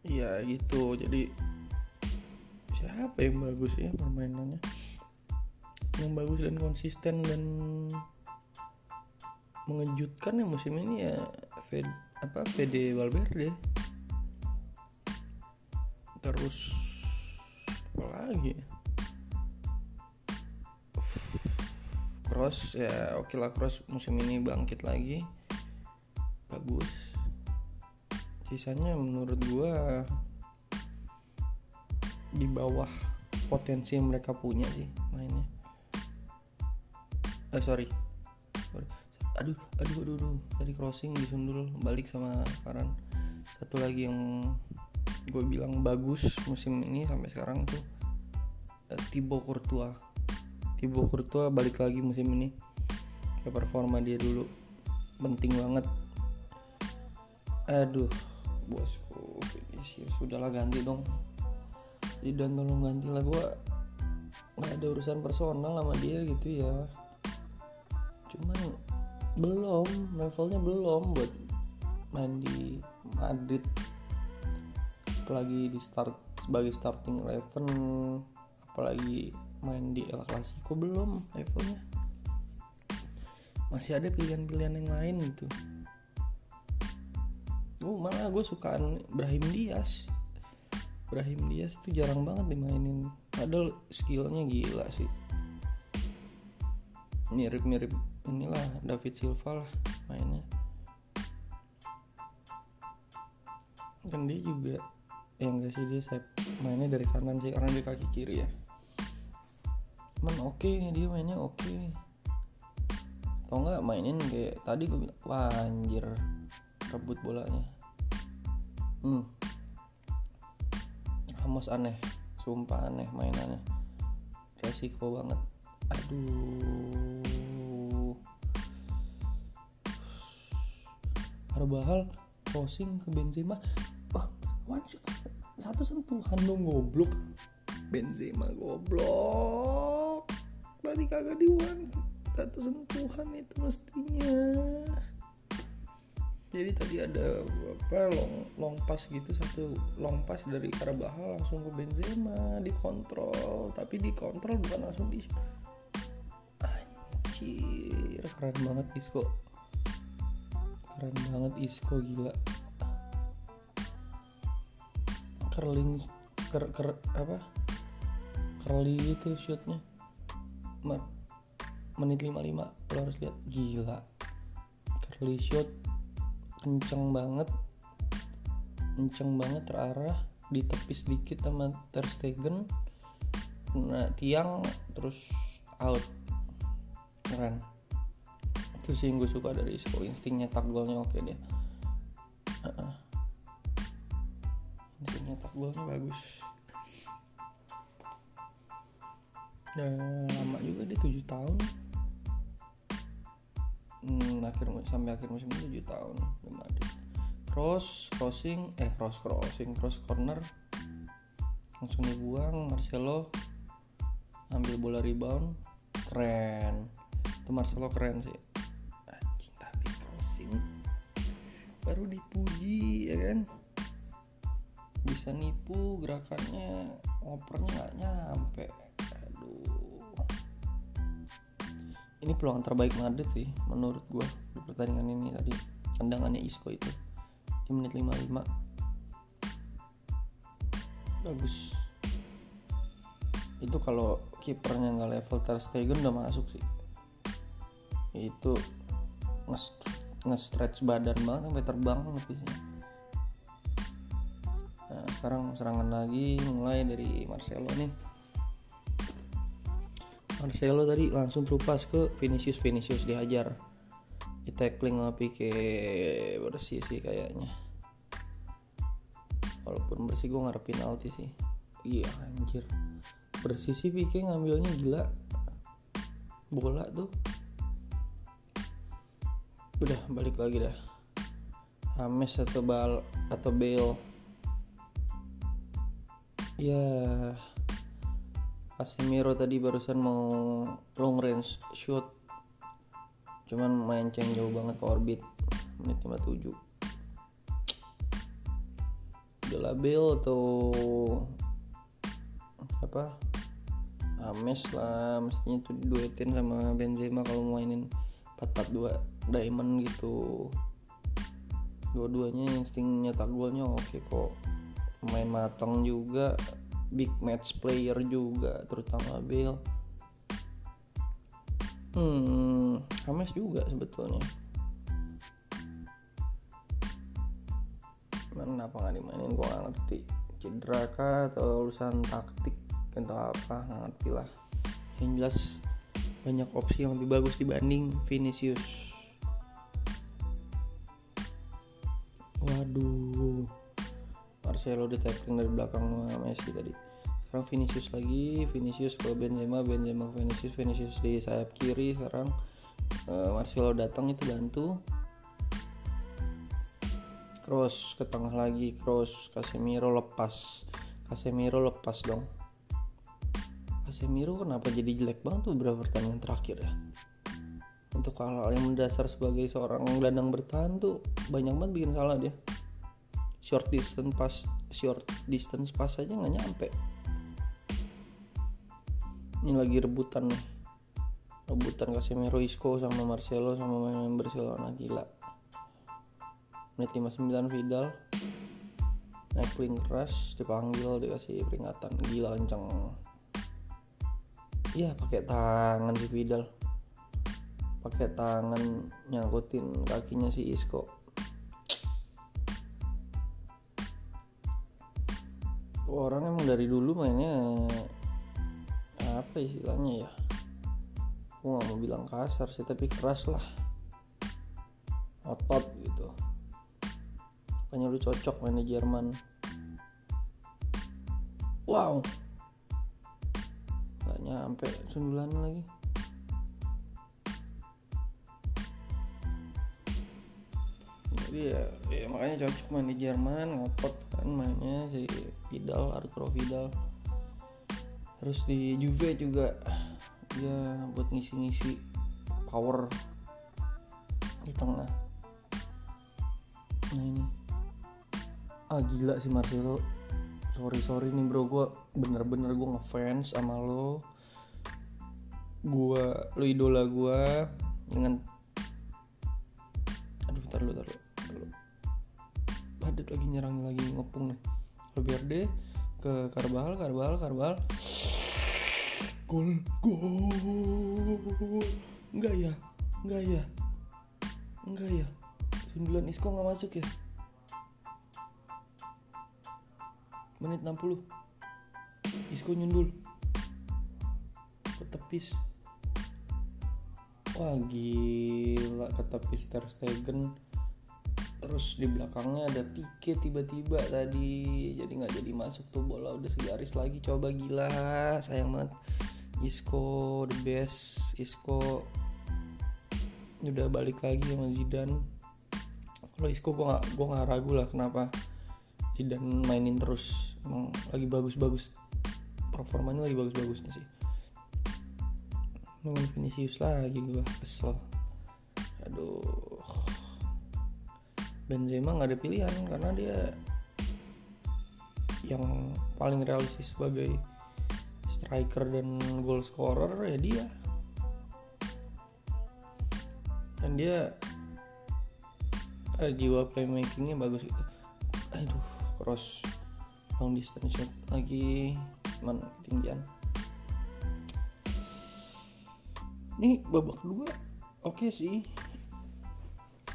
Iya gitu. Jadi siapa yang bagus ya permainannya? Yang bagus dan konsisten dan mengejutkan ya musim ini ya Fed, apa Fede Valverde. Terus apa lagi Cross ya oke lah Cross musim ini bangkit lagi. Bagus. Sisanya menurut gua di bawah potensi yang mereka punya sih mainnya. Eh sorry, aduh aduh aduh aduh. Tadi crossing disundul balik sama Farhan. Satu lagi yang gue bilang bagus musim ini sampai sekarang tuh uh, Thibaut Courtois Thibaut Courtois balik lagi musim ini. Ke performa dia dulu. Penting banget. Aduh bosku Vinicius sudahlah ganti dong. Dan tolong ganti lah. Gue nggak ada urusan personal sama dia gitu ya. Cuman belum levelnya belum buat main di Madrid. Apalagi di start sebagai starting eleven apalagi main di El Clasico belum levelnya? Masih ada pilihan-pilihan yang lain gitu. Gue malah gue sukaan Brahim Diaz. Brahim Diaz tuh jarang banget dimainin. Padahal skillnya gila sih. Mirip-mirip inilah David Silva lah mainnya. Kan dia juga yang enggak sih dia saya mainnya dari kanan sih karena dia kaki kiri ya cuman oke okay, dia mainnya oke. Okay. atau enggak mainin kayak tadi gue bilang wah anjir rebut bolanya. Hmm. Ramos aneh sumpah aneh mainannya. Resiko banget. Aduh. Arbahal crossing ke Benzema. Wah one shot. Satu sentuhan dong goblok. Benzema goblok tadi kagak di one satu sentuhan itu mestinya. Jadi tadi ada apa long long pass gitu satu long pass dari Carvajal langsung ke Benzema dikontrol. Tapi dikontrol bukan langsung di anjir. Keren banget Isco. Keren banget Isco gila. Curling ker, ker apa? Curly itu shootnya menit 55 lo harus lihat. Gila. Curly shoot kenceng banget. Kenceng banget terarah ditepis dikit sama Ter Stegen. Nah tiang terus out. Keren. Itu sih yang gue suka dari Isco insting nyetak golnya oke dia. Uh -uh. insting nyetak golnya bagus nah lama juga dia 7 tahun. Hmm, akhir sampai akhir musim 7 tahun Madrid cross crossing eh cross crossing cross corner. Langsung dibuang Marcelo ambil bola rebound. Keren. Itu Marcelo keren sih. Anjing tapi crossing baru dipuji ya kan? Bisa nipu gerakannya opernya nggak nyampe ini peluang terbaik Madrid sih menurut gue di pertandingan ini tadi. Tendangannya Isco itu di menit 55 bagus. Itu kalau kipernya nggak level Ter Stegen udah masuk sih. Itu nge-stretch badan banget sampai terbang habisnya nah, sekarang serangan lagi mulai dari Marcelo nih Marcelo tadi langsung terupas ke Vinicius Vinicius dihajar. Di tackling sama Pique bersih sih kayaknya. Walaupun bersih gue ngarep penalti sih. Iya anjir. Bersih sih Pique ngambilnya gila. Bola tuh. Udah balik lagi dah. Hames atau Bal atau Bale. Ya Casemiro tadi barusan mau long range shoot cuman main ceng jauh banget ke orbit menit 57 udah Bale atau apa? Ames lah mestinya tuh diduetin sama Benzema kalau mainin 442 diamond gitu. Dua-duanya insting nyetak golnya oke kok. Main matang juga big match player juga terutama Bale. Hmm Hames juga sebetulnya. Kenapa nggak dimainin gua gak ngerti. Cedera kah atau urusan taktik atau apa nggak ngerti lah. Yang jelas banyak opsi yang lebih bagus dibanding Vinicius Marcelo di tackling dari belakang Messi tadi. Sekarang Vinicius lagi Vinicius ke Benzema Benzema ke Vinicius Vinicius di sayap kiri sekarang. Uh, Marcelo datang itu bantu. Cross ke tengah lagi cross Casemiro lepas. Casemiro lepas dong. Casemiro kenapa jadi jelek banget tuh beberapa pertandingan terakhir ya? Untuk hal-hal yang mendasar sebagai seorang gelandang bertahan tuh banyak banget bikin salah dia short distance pas short distance pas aja nggak nyampe. Ini lagi rebutan nih. Rebutan Casemiro Isco sama Marcelo sama main-main Barcelona gila. Menit 59 Vidal. Naik link keras dipanggil dikasih peringatan. Gila kenceng. Iya pakai tangan si Vidal. Pakai tangan nyangkutin kakinya si Isco orang emang dari dulu mainnya apa istilahnya ya? Aku nggak mau bilang kasar sih tapi keras lah. Otot gitu. Makanya lu cocok main di Jerman. Wow. Nyampe sundulan lagi. Jadi ya, ya makanya cocok main di Jerman ngotot kan mainnya si Vidal Arturo Vidal. Terus di Juve juga ya buat ngisi-ngisi power di tengah. Nah ini. Ah gila sih Marcelo. Sorry sorry nih bro. Gue bener-bener gue ngefans sama lo. Gue lu idola gue dengan aduh bentar lu bentar lu padat lagi nyerang lagi ngepung nih deh ke Karbal Karbal Karbal gol gol. Enggak ya enggak ya. Enggak ya. Sembilan Isco nggak masuk ya? Menit 60 Isco nyundul. Ke tepis wah gila kata Ter Stegen terus di belakangnya ada Pique tiba-tiba tadi. Jadi nggak jadi masuk tuh bola udah segaris lagi. Coba gila sayang banget. Isco the best. Isco udah balik lagi sama Zidane. Kalau Isco gue gak, gue gak ragu lah kenapa Zidane mainin terus. Emang lagi bagus-bagus. Performanya lagi bagus-bagusnya sih. Nungguin Vinicius lagi gue kesel. Aduh Benzema nggak ada pilihan karena dia yang paling realistis sebagai striker dan goal scorer ya dia. Dan dia eh, jiwa playmakingnya bagus gitu. Aduh cross long distance shot lagi cuman ketinggian. Ini babak kedua oke okay sih.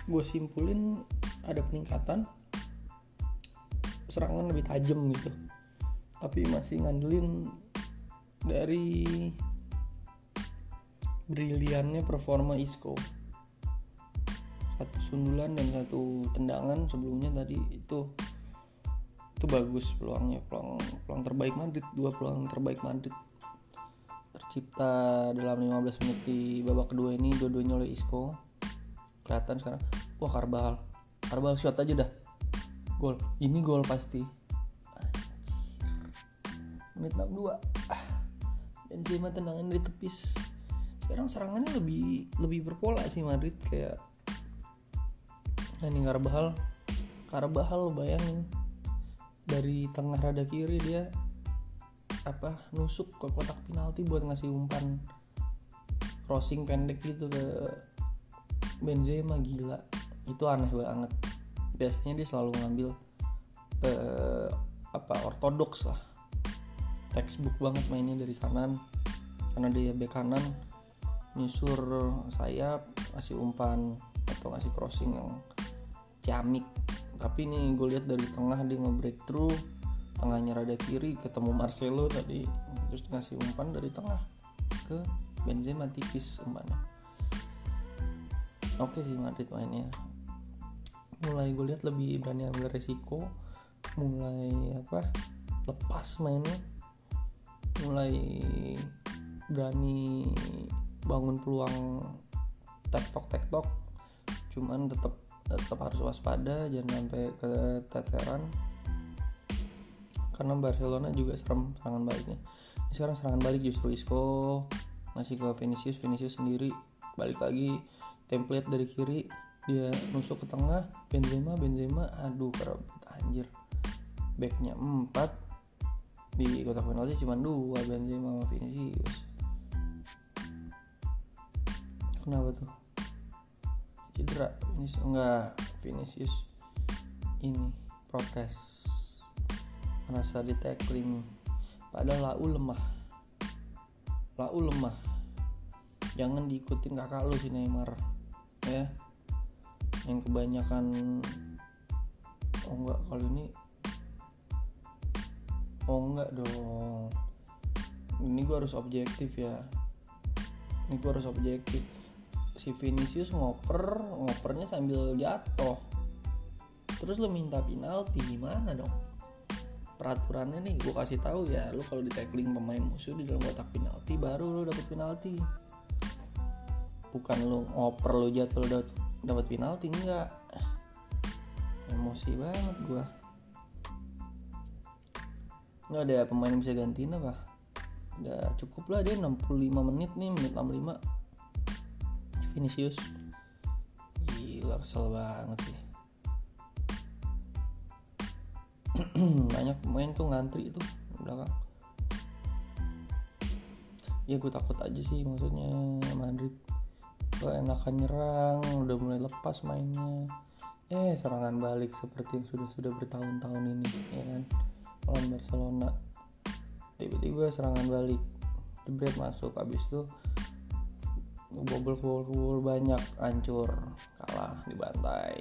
Gue simpulin ada peningkatan serangan lebih tajam gitu. Tapi masih ngandelin dari briliannya performa Isco. Satu sundulan dan satu tendangan sebelumnya tadi itu itu bagus peluangnya. Peluang peluang terbaik Madrid dua peluang terbaik Madrid. Tercipta dalam 15 menit di babak kedua ini dua-duanya oleh Isco. Kelihatan sekarang wah Karbal Karbal shot aja dah. Gol. Ini gol pasti. Menit 62 ah, Benzema tendangan dari tepis. Sekarang serangannya lebih lebih berpola sih Madrid kayak nah, ini Karbal Karbal bayangin. Dari tengah rada kiri dia apa nusuk ke kotak penalti buat ngasih umpan crossing pendek gitu ke Benzema gila itu aneh banget. Biasanya dia selalu ngambil eh, apa ortodoks lah. Textbook banget mainnya dari kanan. Karena dia bek kanan nyusur sayap ngasih umpan atau ngasih crossing yang ciamik. Tapi ini gue lihat dari tengah dia nge through tengahnya rada kiri ketemu Marcelo tadi terus ngasih umpan dari tengah ke Benzema tipis umpannya. Oke sih Madrid mainnya mulai gue lihat lebih berani ambil resiko mulai apa lepas mainnya mulai berani bangun peluang tektok tektok cuman tetap tetap harus waspada jangan sampai keteteran. Karena Barcelona juga serem serangan baliknya. Ini sekarang serangan balik justru Isco ngasih ke Vinicius Vinicius sendiri. Balik lagi template dari kiri dia nusuk ke tengah Benzema Benzema aduh kerebut anjir. Backnya 4 di kotak penalti cuma dua Benzema sama Vinicius. Kenapa tuh? Cedera Vinicius enggak Vinicius ini protes. Merasa di tackling. Padahal lau lemah. Lau lemah. Jangan diikutin kakak lu si Neymar ya yang kebanyakan oh enggak kali ini oh enggak dong. Ini gue harus objektif ya. Ini gue harus objektif. Si Vinicius ngoper ngopernya sambil jatuh. Terus lo minta penalti gimana dong? Peraturannya nih gue kasih tahu ya lo kalau di tackling pemain musuh di dalam kotak penalti baru lo dapet penalti. Bukan lo ngoper lo jatuh lo dapet, dapet penalti enggak. Emosi banget gue nggak ada pemain yang bisa gantiin apa? Udah cukup lah dia 65 menit nih menit 65 Vinicius. Gila kesel banget sih. Banyak pemain tuh ngantri itu belakang. Ya gue takut aja sih maksudnya Madrid gue enakan nyerang udah mulai lepas mainnya. Eh serangan balik seperti yang sudah sudah bertahun-tahun ini ya kan? Lawan Barcelona. Tiba-tiba serangan balik. Jebret masuk habis itu bobol bobol bobol banyak hancur kalah dibantai.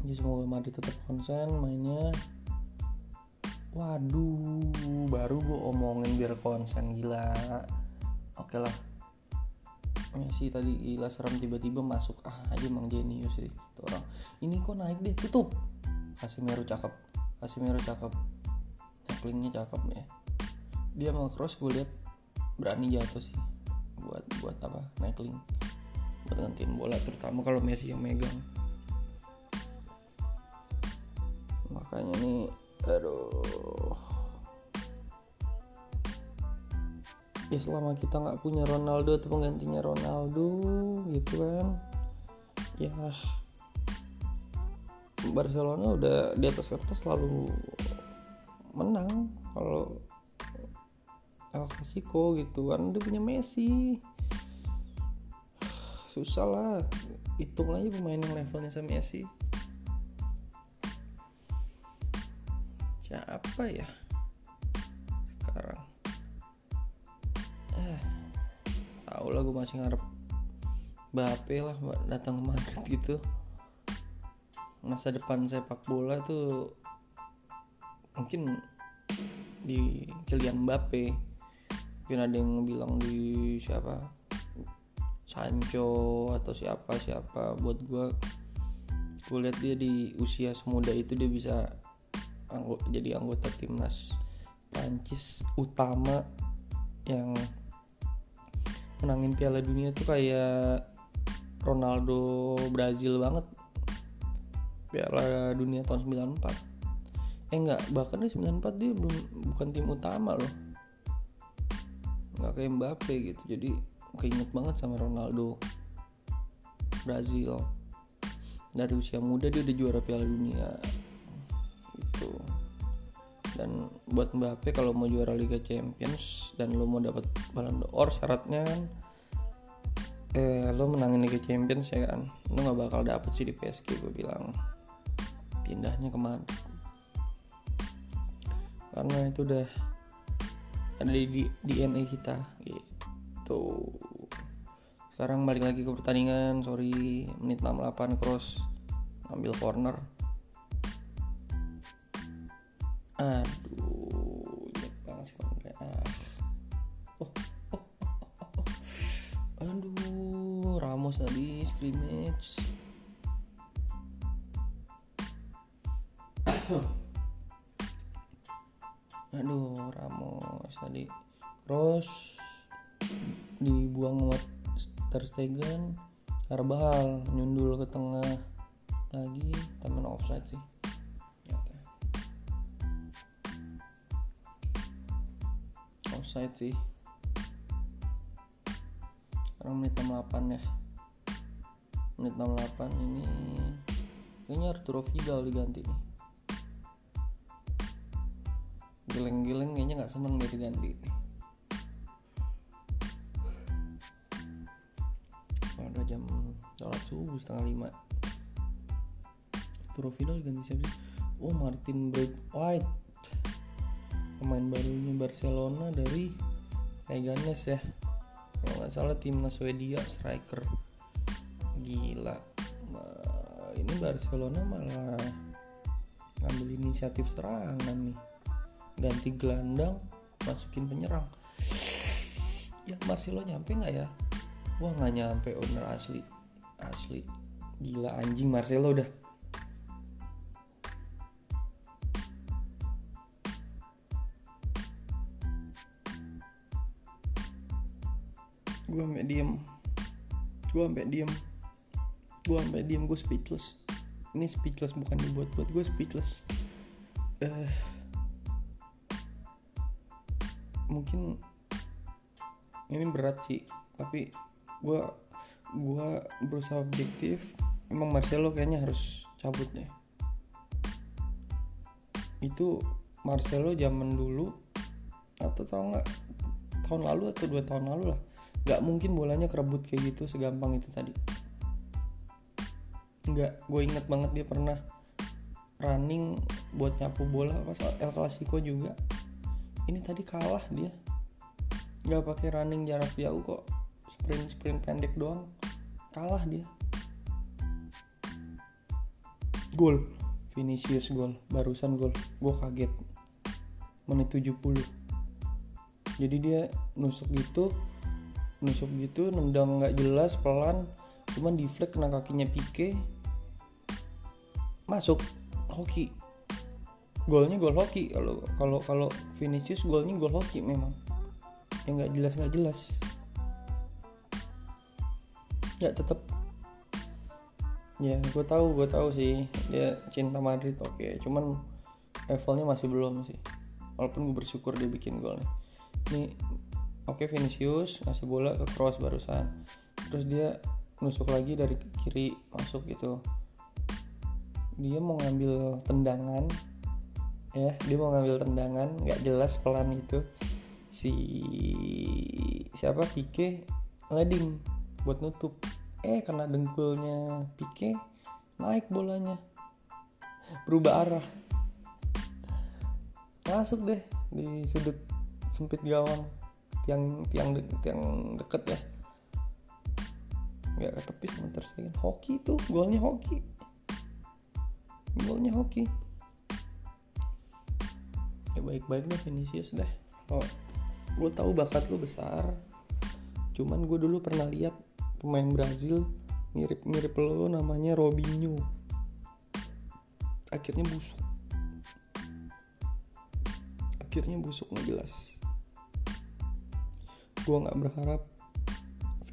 Jadi semoga Madrid tetap konsen mainnya. Waduh baru gue omongin biar konsen gila oke lah. Messi tadi gila serem tiba-tiba masuk. Ah aja emang jenius sih itu orang. Ini kok naik deh tutup. Casemiro cakep. Casemiro cakep. Tacklingnya cakep nih dia mau cross gue lihat berani jatuh sih buat buat apa naikling buat gantiin bola terutama kalau Messi yang megang. Makanya nih aduh ya selama kita nggak punya Ronaldo atau penggantinya Ronaldo gitu kan. Ya Barcelona udah di atas kertas selalu menang kalau El Clasico gitu kan. Dia punya Messi. Susah lah hitung aja pemain yang levelnya sama Messi. Siapa ya tau lah gue masih ngarep Bape lah datang ke Madrid gitu. Masa depan sepak bola tuh mungkin di Kylian Mbappe. Mungkin ada yang bilang di siapa? Sancho atau siapa siapa buat gue gue lihat dia di usia semuda itu dia bisa anggo, jadi anggota timnas Prancis utama yang menangin Piala Dunia tuh kayak Ronaldo Brazil banget. Piala Dunia tahun 94 eh enggak bahkan di 94 dia belum bukan tim utama loh. Nggak kayak Mbappe gitu jadi keinget banget sama Ronaldo Brazil. Dari usia muda dia udah juara Piala Dunia. Gitu dan buat Mbappe kalau mau juara Liga Champions dan lo mau dapat Ballon d'Or syaratnya kan eh lo menangin Liga Champions ya kan? Lo nggak bakal dapet sih di PSG gue bilang. Pindahnya ke Madrid karena itu udah ada di DNA kita gitu. Sekarang balik lagi ke pertandingan sorry. Menit 68 cross. Ambil corner aduh jelek banget sih corner ah. Oh, oh, oh, oh, oh. aduh Ramos tadi scrimmage aduh Ramos tadi cross dibuang sama Ter Stegen. Nyundul ke tengah lagi temen offside sih offside sih. Sekarang menit 68 ya. Menit 68 ini kayaknya Arturo Vidal diganti nih. Geleng-geleng kayaknya nggak seneng dia diganti. Pada jam sholat subuh setengah lima. Arturo Vidal diganti siapa sih? Oh Martin White pemain barunya Barcelona dari Leganes ya. Kalau nggak salah timnas Swedia striker. Gila. Ini Barcelona malah ngambil inisiatif serangan nih. Ganti gelandang masukin penyerang. Ya Marcelo nyampe nggak ya? Wah nggak nyampe owner asli. Asli. Gila anjing Marcelo udah gue sampai diem. Gue sampai diem. Gue sampai diem gue speechless. Ini speechless bukan dibuat buat gue speechless. Uh, mungkin ini berat sih tapi gue gue berusaha objektif. Emang Marcelo kayaknya harus cabut deh. Itu Marcelo zaman dulu atau tau nggak tahun lalu atau dua tahun lalu lah nggak mungkin bolanya kerebut kayak gitu segampang itu tadi. Nggak gue inget banget dia pernah running buat nyapu bola pas El Clasico juga. Ini tadi kalah dia. Nggak pakai running jarak jauh kok. Sprint sprint pendek doang. Kalah dia. Gol. Vinicius gol. Barusan gol. Gue kaget. Menit 70 jadi dia nusuk gitu nusuk gitu nendang nggak jelas pelan. Cuman di flag kena kakinya Pique. Masuk hoki. Golnya gol hoki. Kalau kalau kalau Vinicius golnya gol hoki memang. Yang nggak jelas nggak jelas. Ya tetap ya gue tahu gue tahu sih. Dia cinta Madrid oke. Cuman levelnya masih belum sih. Walaupun gue bersyukur dia bikin gol nih ini oke Vinicius ngasih bola ke cross barusan. Terus dia nusuk lagi dari kiri masuk gitu. Dia mau ngambil tendangan. Ya dia mau ngambil tendangan. Nggak jelas pelan itu. Si siapa? Pique leading buat nutup. Eh kena dengkulnya Pique naik bolanya. Berubah arah. Masuk deh di sudut sempit gawang tiang tiang de, tiang deket ya. Nggak ketepis sama ter Stegen hoki tuh golnya hoki. Golnya hoki. Ya baik-baik deh Vinicius deh. Oh gue tahu bakat lu besar. Cuman gue dulu pernah lihat pemain Brazil mirip-mirip lo namanya Robinho. Akhirnya busuk. Akhirnya busuk nggak jelas gue nggak berharap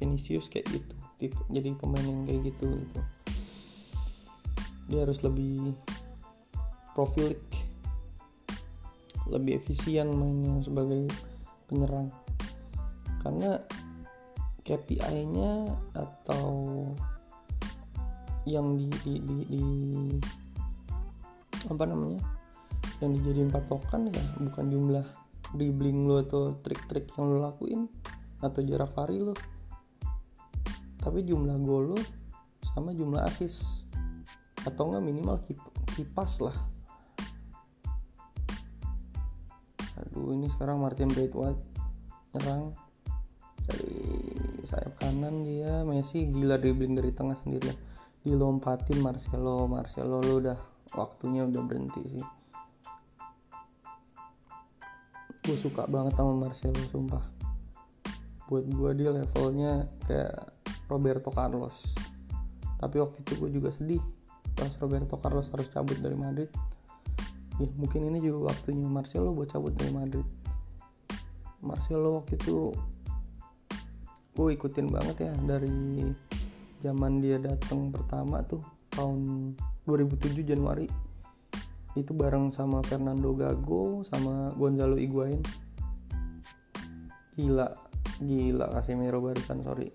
Vinicius kayak gitu tipe jadi pemain yang kayak gitu gitu. Dia harus lebih profilik lebih efisien mainnya sebagai penyerang. Karena KPI-nya atau yang di, di, di, di apa namanya yang dijadiin patokan ya bukan jumlah dribbling lo atau trik-trik yang lo lakuin atau jarak lari lo. Tapi jumlah gol lo sama jumlah assist. Atau enggak minimal kipas lah. Aduh ini sekarang Martin Braithwaite nyerang. Dari sayap kanan dia Messi gila dribbling dari tengah sendirian dilompatin Marcelo Marcelo lu udah waktunya udah berhenti sih gue suka banget sama Marcelo sumpah. Buat gue dia levelnya kayak Roberto Carlos. Tapi waktu itu gue juga sedih pas Roberto Carlos harus cabut dari Madrid. Ya mungkin ini juga waktunya Marcelo buat cabut dari Madrid. Marcelo waktu itu gue ikutin banget ya dari zaman dia datang pertama tuh tahun 2007 Januari itu bareng sama Fernando Gago sama Gonzalo Higuain. Gila gila Casemiro barusan sorry.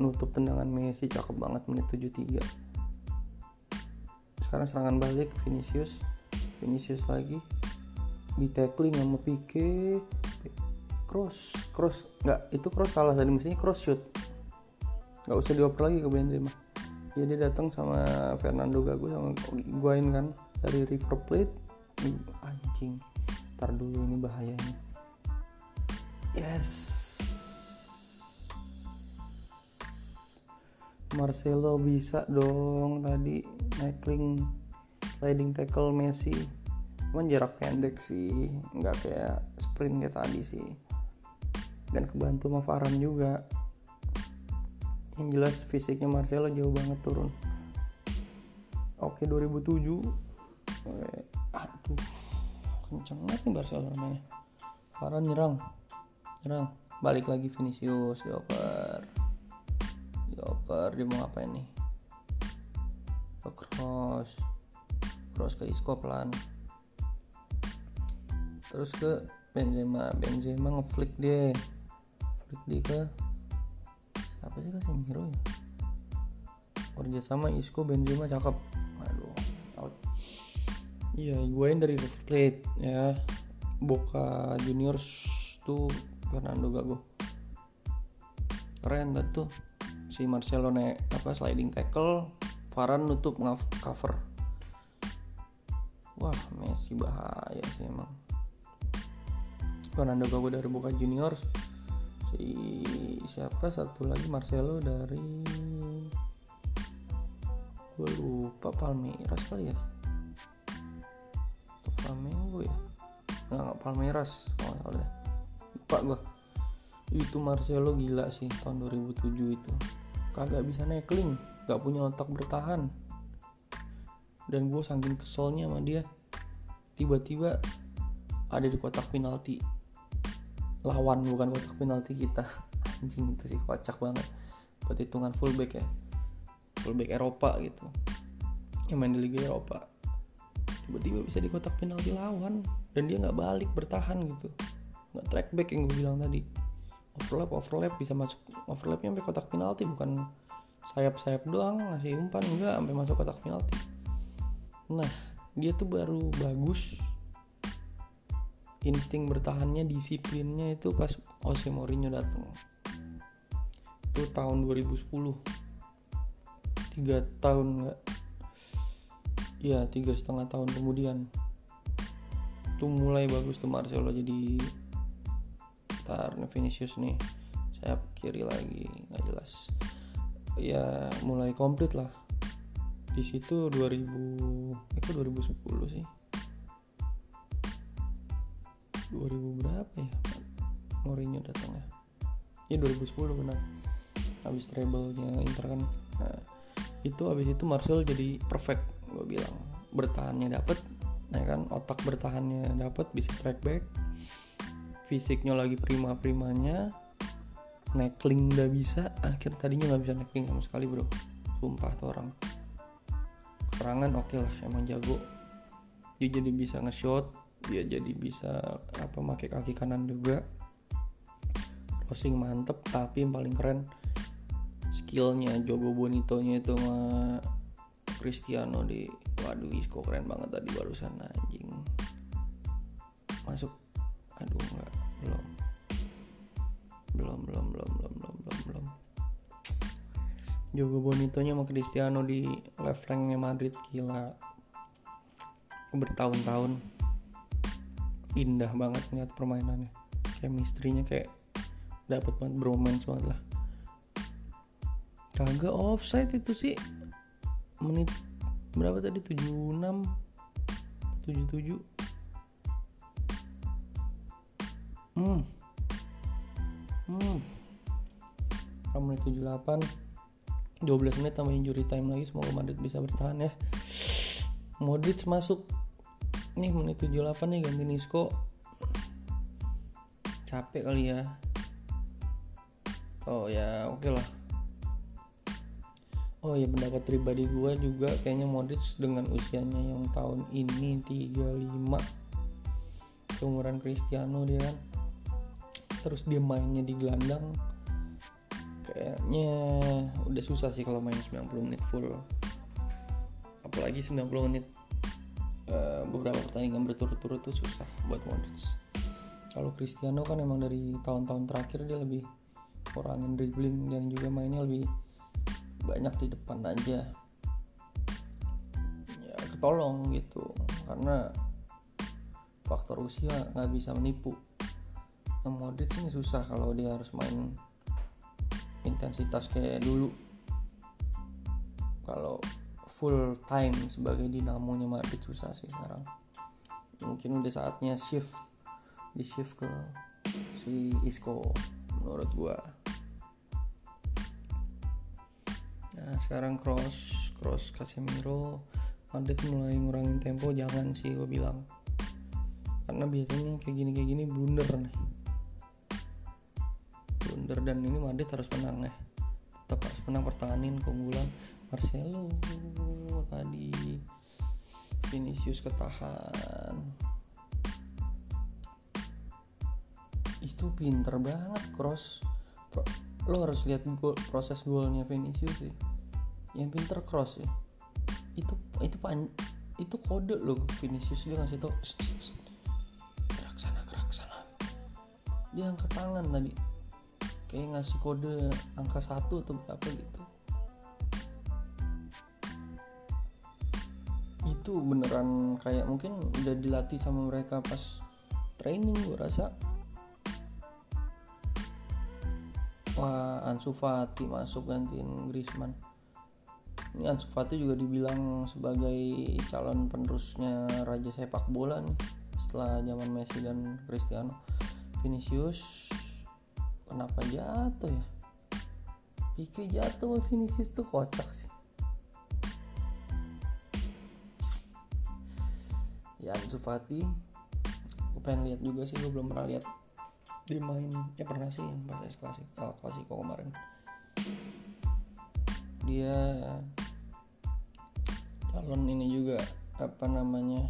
Nutup tendangan Messi cakep banget menit 73 sekarang serangan balik Vinicius. Vinicius lagi. Di tackling sama Pique. Cross cross. Nggak itu cross salah tadi mestinya cross shoot. Nggak usah dioper lagi ke Benzema. Jadi ya, datang sama Fernando Gago sama Guain kan dari River Plate. Anjing. Ntar dulu ini bahayanya. Yes. Marcelo bisa dong tadi naikling sliding tackle Messi. Cuman jarak pendek sih nggak kayak sprint kayak tadi sih. Dan kebantu sama Farhan juga. Yang jelas fisiknya Marcelo jauh banget turun. Oke 2007 eh, aduh kenceng banget nih Barcelona namanya Farhan nyerang. Nyerang. Balik lagi Vinicius dioper dioper dia mau ngapain nih? Ke cross. Cross ke Isco pelan. Terus ke Benzema. Benzema ngeflick dia. Flick dia ke siapa sih Casemiro ya? Kerja sama Isco Benzema cakep. Aduh iya gue dari River Plate ya. Boca Juniors tuh Fernando Gago. Keren tuh. Si Marcelo naik apa sliding tackle. Varane nutup cover. Wah Messi bahaya sih emang. Fernando Gago dari Boca Juniors. Si siapa satu lagi? Marcelo dari gue lupa Palmeiras kali ya nggak nggak Palmeiras. Oh salah lupa gue itu Marcelo gila sih tahun 2007 itu. Kagak bisa neckling gak punya otak bertahan. Dan gue saking keselnya sama dia tiba-tiba ada di kotak penalti. Lawan bukan kotak penalti kita. Anjing itu sih kocak banget. Buat hitungan fullback ya. Fullback Eropa gitu. Yang main di Liga Eropa tiba-tiba bisa di kotak penalti lawan dan dia nggak balik bertahan gitu. Nggak track back yang gue bilang tadi. Overlap overlap bisa masuk overlapnya sampai kotak penalti bukan sayap-sayap doang ngasih umpan enggak sampai masuk kotak penalti. Nah dia tuh baru bagus. Insting bertahannya disiplinnya itu pas Jose Mourinho datang itu tahun 2010 tiga tahun nggak ya tiga setengah tahun kemudian. Tuh mulai bagus tuh Marcelo jadi tar Vinicius nih. Saya kiri lagi nggak jelas. Ya mulai komplit lah. Di situ 2000 itu 2010 sih? 2000 berapa ya? Mourinho datangnya ya? 2010 benar. Habis treble-nya Inter kan. Nah, itu habis itu Marcel jadi perfect gue bilang bertahannya dapet ya kan? Otak bertahannya dapet bisa track back. Fisiknya lagi prima primanya neckling udah bisa. Akhir tadinya nggak bisa neckling sama sekali bro. Sumpah tuh orang. Serangan oke okay lah emang jago. Dia jadi bisa nge-shot dia jadi bisa apa pakai kaki kanan juga. Crossing mantep tapi yang paling keren skillnya Jogo Bonito nya itu sama Cristiano di waduh Isco keren banget tadi barusan anjing. Masuk. Aduh enggak. Belum. Belum belum belum belum belum belum belum. Jogo Bonito nya sama Cristiano di left flanknya Madrid gila. Bertahun-tahun. Indah banget ngeliat permainannya. Chemistry-nya kayak dapat banget bromance banget lah. Kagak offside itu sih menit. Berapa tadi? 76 77 hmm. Hmm. Menit? 78 12 menit tambah injury time lagi semoga Madrid bisa bertahan ya. Modric masuk. Nih menit 78 nih ganti Nisco. Capek kali ya. Oh ya oke okay lah oh ya pendapat pribadi gue juga kayaknya Modric dengan usianya yang tahun ini 35 seumuran Cristiano dia kan. Terus dia mainnya di gelandang kayaknya udah susah sih kalau main 90 menit full. Apalagi 90 menit Eh, beberapa pertandingan berturut-turut tuh susah buat Modric. Kalau Cristiano kan emang dari tahun-tahun terakhir dia lebih kurangin dribbling dan juga mainnya lebih banyak di depan aja. Ya ketolong gitu. Karena faktor usia nggak bisa menipu. Nah, Modric ini susah kalau dia harus main intensitas kayak dulu. Kalau full time sebagai dinamonya Madrid susah sih sekarang. Mungkin udah saatnya shift di shift ke si Isco menurut gua nah sekarang cross cross Casemiro. Madrid mulai ngurangin tempo jangan sih gue bilang. Karena biasanya kayak gini kayak gini blunder nih. Blunder dan ini Madrid harus menang ya. Tetap harus menang pertahanin keunggulan Marcelo tadi. Vinicius ketahan. Itu pinter banget cross lo harus lihat gol, proses golnya Vinicius sih. Yang pinter cross ya itu itu pan itu kode lo Vinicius. Dia ngasih tau gerak sana gerak sana. Dia angkat tangan tadi. Kayak ngasih kode angka satu atau berapa gitu. Itu beneran kayak mungkin udah dilatih sama mereka pas training gue rasa wah Ansu Fati masuk gantiin Griezmann. Ini Ansu Fati juga dibilang sebagai calon penerusnya raja sepak bola nih setelah zaman Messi dan Cristiano. Vinicius kenapa jatuh ya? Pique jatuh Vinicius tuh kocak sih. Ya Ansu Fati gue pengen lihat juga sih gue belum pernah lihat dia main ya pernah sih yang pas klasik El Clasico kemarin. Dia calon ini juga apa namanya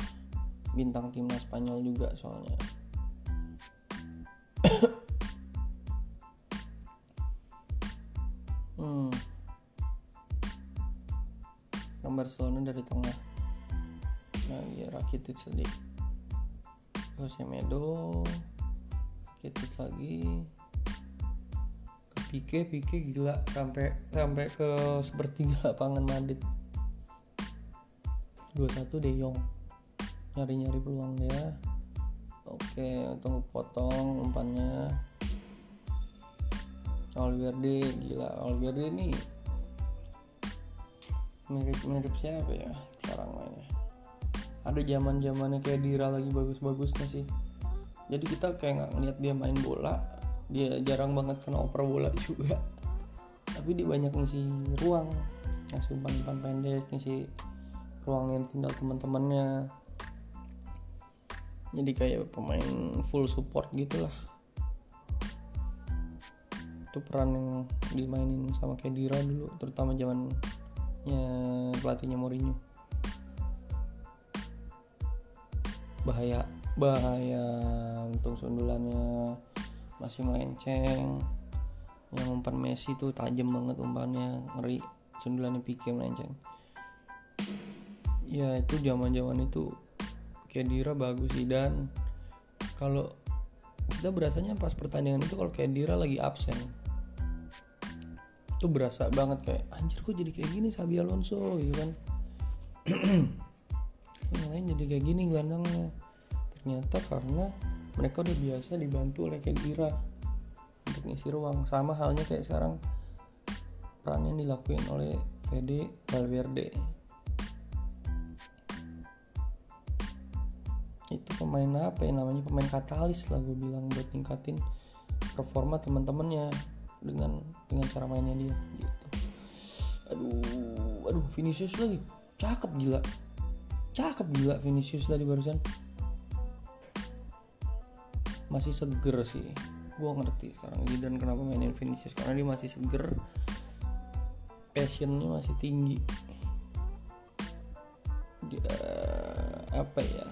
bintang timnas Spanyol juga soalnya. Hmm. Orang Barcelona dari tengah. Nah iya Rakitic sedih. Jose Rakitic lagi. Ke Pique gila. Sampai sampai ke sepertiga lapangan Madrid. 21 De Jong. Nyari-nyari peluang dia. Oke tunggu potong umpannya. Valverde gila. Valverde ini mirip-mirip siapa ya? Sekarang mainnya. Ada zaman zamannya kayak Dira lagi bagus-bagusnya sih jadi kita kayak nggak ngeliat dia main bola dia jarang banget kena oper bola juga. Tapi dia banyak ngisi ruang ngasih umpan-umpan pendek ngisi ruang yang tinggal teman-temannya. Jadi kayak pemain full support gitulah. Itu peran yang dimainin sama Kedira dulu terutama zamannya pelatihnya Mourinho. Bahaya bahaya. Untuk sundulannya masih melenceng yang umpan Messi tuh tajam banget umpannya. Ngeri sundulannya Pique melenceng ya itu zaman zaman itu Kedira bagus sih. Dan kalau kita berasanya pas pertandingan itu kalau Kedira lagi absen itu berasa banget kayak anjir kok jadi kayak gini Sabi Alonso? Gitu kan. Yang lain jadi kayak gini gelandangnya ternyata karena mereka udah biasa dibantu oleh Kedira untuk ngisi ruang. Sama halnya kayak sekarang peran yang dilakuin oleh Fede Valverde. Itu pemain apa ya? Namanya pemain katalis lah gue bilang buat tingkatin performa teman-temannya dengan dengan cara mainnya dia gitu. Aduh aduh Vinicius lagi. Cakep gila. Cakep gila Vinicius tadi barusan masih seger sih. Gue ngerti sekarang dan kenapa mainin Vinicius karena dia masih seger. Passionnya masih tinggi. Dia apa ya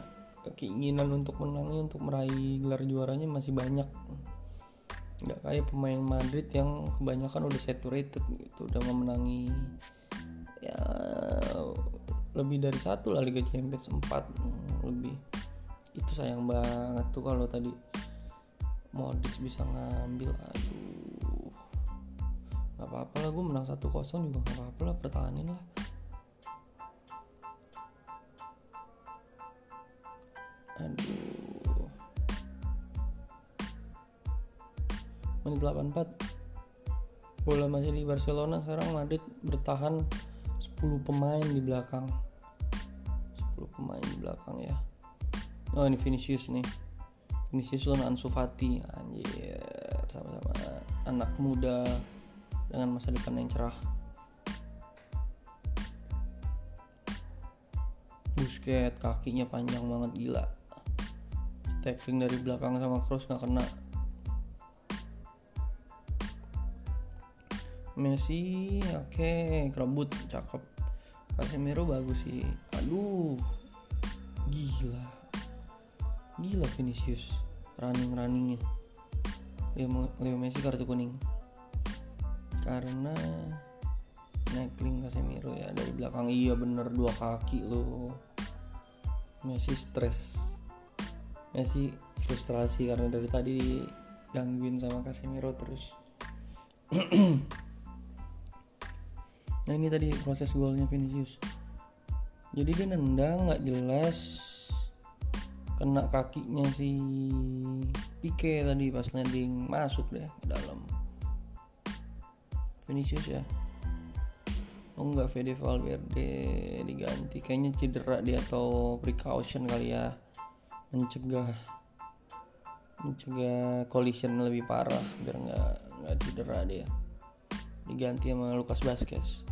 keinginan untuk menangnya untuk meraih gelar juaranya masih banyak. Nggak kayak pemain Madrid yang kebanyakan udah saturated gitu udah memenangi ya lebih dari satu lah Liga Champions 4 lebih. Itu sayang banget tuh kalau tadi Modric bisa ngambil aduh. Nggak apa-apa lah gue menang 1-0 juga nggak apa-apa lah pertahanin lah. Aduh. Menit 84 bola masih di Barcelona sekarang Madrid bertahan 10 pemain di belakang. 10 pemain di belakang ya. Oh ini Vinicius nih Vinicius lawan Ansu Fati anjir. Sama-sama anak muda dengan masa depan yang cerah. Busket kakinya panjang banget gila. Tackling dari belakang sama cross nggak kena. Messi oke okay. kerebut cakep. Casemiro bagus sih. Aduh gila gila Vinicius running runningnya. Leo, Messi kartu kuning. Karena neckling Casemiro ya dari belakang. Iya bener dua kaki lo. Messi stres. Messi frustrasi karena dari tadi gangguin sama Casemiro terus. Nah ini tadi proses golnya Vinicius. Jadi dia nendang nggak jelas kena kakinya si Pique tadi pas landing masuk deh ke dalam. Vinicius ya? Oh enggak Fede Valverde diganti. Kayaknya cedera dia atau precaution kali ya. Mencegah mencegah collision lebih parah biar nggak nggak cedera dia. Diganti sama Lukas Vazquez.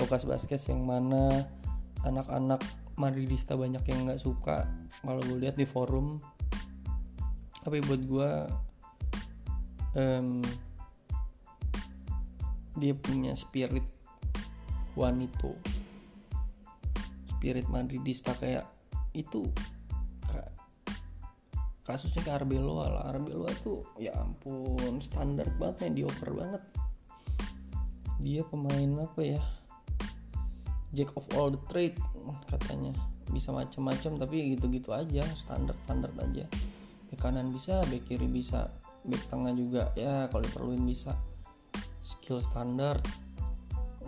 Lukas Vazquez yang mana anak-anak Madridista banyak yang nggak suka kalau gue lihat di forum. Tapi buat gue um, dia punya spirit wanito. Spirit Madridista kayak itu kasusnya ke Arbeloa lah. Arbeloa tuh ya ampun standar banget mediocre banget. Dia pemain apa ya jack of all the trade katanya. Bisa macam-macam tapi gitu-gitu aja standar standar aja. Bek kanan bisa bek kiri bisa bek tengah juga. Ya kalau diperluin bisa. Skill standar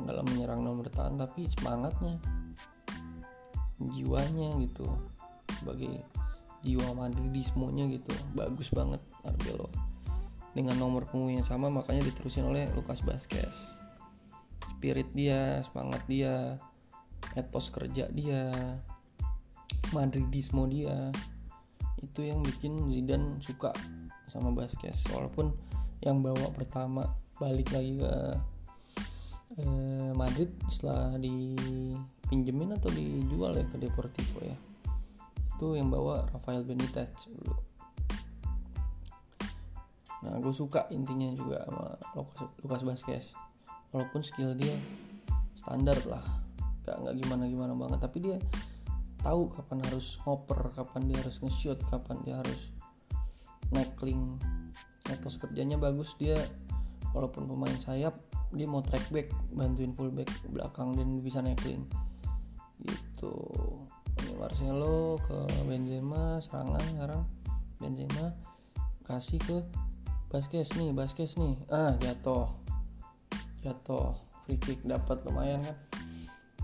dalam menyerang nomor bertahan tapi semangatnya jiwanya gitu. Sebagai jiwa madridismonya gitu. Bagus banget Arbelo. Dengan nomor punggung yang sama makanya diterusin oleh Lukas Vazquez. Spirit dia semangat dia etos kerja dia madridismo dia. Itu yang bikin Zidane suka sama Vazquez walaupun yang bawa pertama balik lagi ke eh, Madrid setelah dipinjemin atau dijual ya ke Deportivo ya. Itu yang bawa Rafael Benitez dulu. Nah gue suka intinya juga sama Lucas, Lucas walaupun skill dia standar lah gak nggak gimana gimana banget. Tapi dia tahu kapan harus ngoper kapan dia harus nge-shoot kapan dia harus neckling etos kerjanya bagus dia walaupun pemain sayap dia mau track back bantuin fullback belakang dan bisa neckling gitu. Ini Marcelo ke Benzema serangan sekarang. Benzema kasih ke Baskes nih Baskes nih. Ah jatuh. Jatuh. Free kick dapat lumayan kan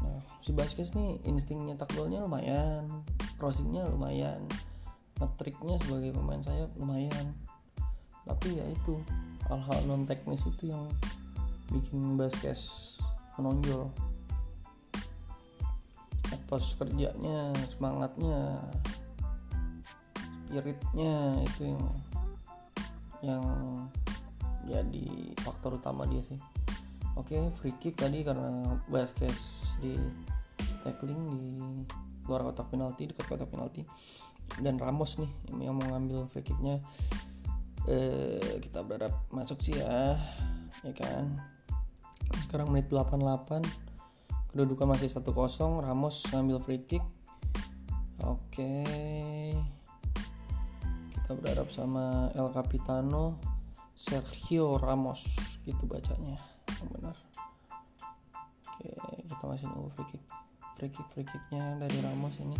nah si Baskes nih insting nyetak lumayan crossingnya lumayan ngetriknya sebagai pemain sayap lumayan. Tapi ya itu hal-hal non teknis itu yang bikin Baskes menonjol. Etos kerjanya semangatnya spiritnya itu yang yang jadi faktor utama dia sih. Oke free kick tadi karena Vasquez di tackling di luar kotak penalti dekat kotak penalti. Dan Ramos nih yang mau ngambil free kicknya. Eh, kita berharap masuk sih ya ya kan? Sekarang menit 88 kedudukan masih 1-0 Ramos ngambil free kick. Oke. Kita berharap sama El Capitano Sergio Ramos gitu bacanya. Yang benar oke kita masih nunggu free kick free kick free kicknya dari Ramos ini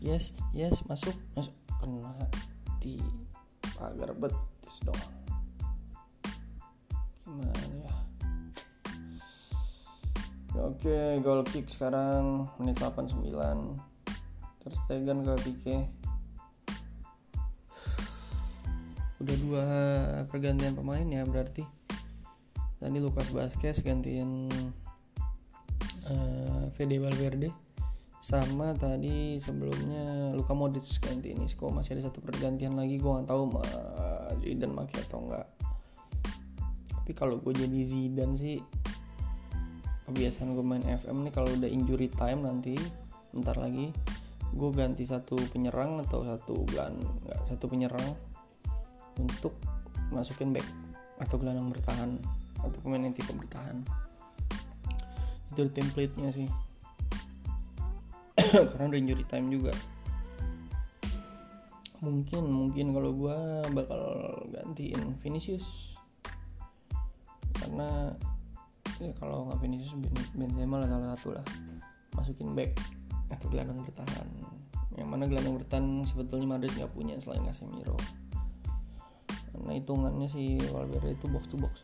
yes yes masuk masuk kena di pagar betis dong gimana ya Oke, goal kick sekarang menit 89. Terus Stegen ke Pique. Udah dua pergantian pemain ya berarti. Tadi Lukas Vazquez gantiin uh, Fede Valverde sama tadi sebelumnya Luka Modric ganti ini. Isco masih ada satu pergantian lagi? Gue nggak tahu ma Zidane pakai atau enggak tapi kalau gue jadi Zidane sih kebiasaan gue main FM nih kalau udah injury time nanti ntar lagi gue ganti satu penyerang atau satu gelan nggak satu penyerang untuk masukin back atau gelandang bertahan atau pemain yang tipe bertahan itu template-nya sih. Karena udah injury time juga. Mungkin mungkin kalau gue bakal gantiin Vinicius. Karena ya kalau nggak Vinicius Benzema lah salah satu lah. Masukin back atau gelandang bertahan. Yang mana gelandang bertahan sebetulnya Madrid nggak punya selain Casemiro. Karena hitungannya si Valverde itu box to box.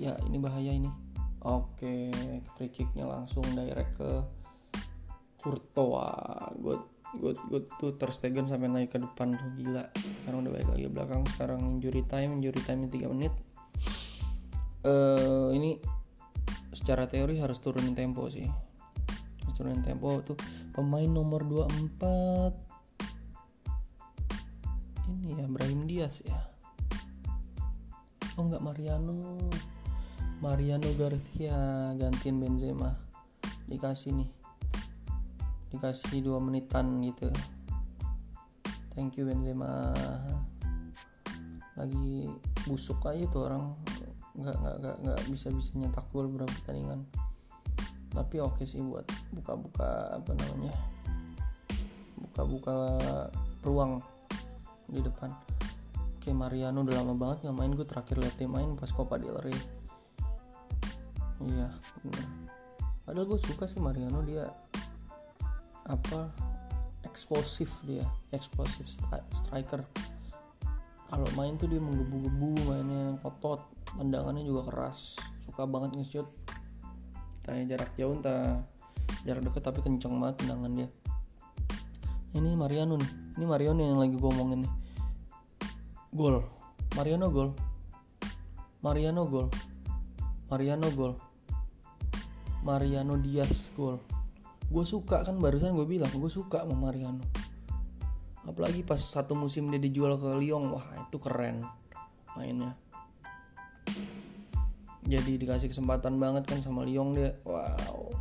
Ya ini bahaya ini oke free kicknya langsung direct ke Courtois. Good good good. Tuh terstegen sampai naik ke depan. Tuh gila. Sekarang udah baik lagi belakang. Sekarang injury time injury time 3 menit. Uh, ini secara teori harus turunin tempo sih. Harus turunin tempo. Tuh pemain nomor 24 ini ya Brahim Diaz ya. Oh nggak Mariano Mariano Garcia gantiin Benzema. Dikasih nih. Dikasih dua menitan gitu. Thank you Benzema. Lagi busuk aja tuh orang. Nggak nggak nggak nggak bisa bisa nyetak gol berapa pertandingan. Tapi oke sih buat buka-buka apa namanya buka-buka peluang di depan. Kayak Mariano udah lama banget nggak main. Gue terakhir liat dia main pas Copa del Rey iya bener. Padahal gue suka sih Mariano dia apa eksplosif dia eksplosif striker. Kalau main tuh dia menggebu-gebu mainnya otot tendangannya juga keras. Suka banget nge-shoot. Tanya jarak jauh entah jarak dekat tapi kenceng banget tendangan dia. Ini Mariano nih ini Mariano yang lagi gue omongin nih. Gol. Mariano gol. Mariano gol. Mariano gol Mariano Diaz gol. Gue suka kan barusan gue bilang gue suka sama Mariano. Apalagi pas satu musim dia dijual ke Lyon wah itu keren mainnya. Jadi dikasih kesempatan banget kan sama Lyon dia. Wow.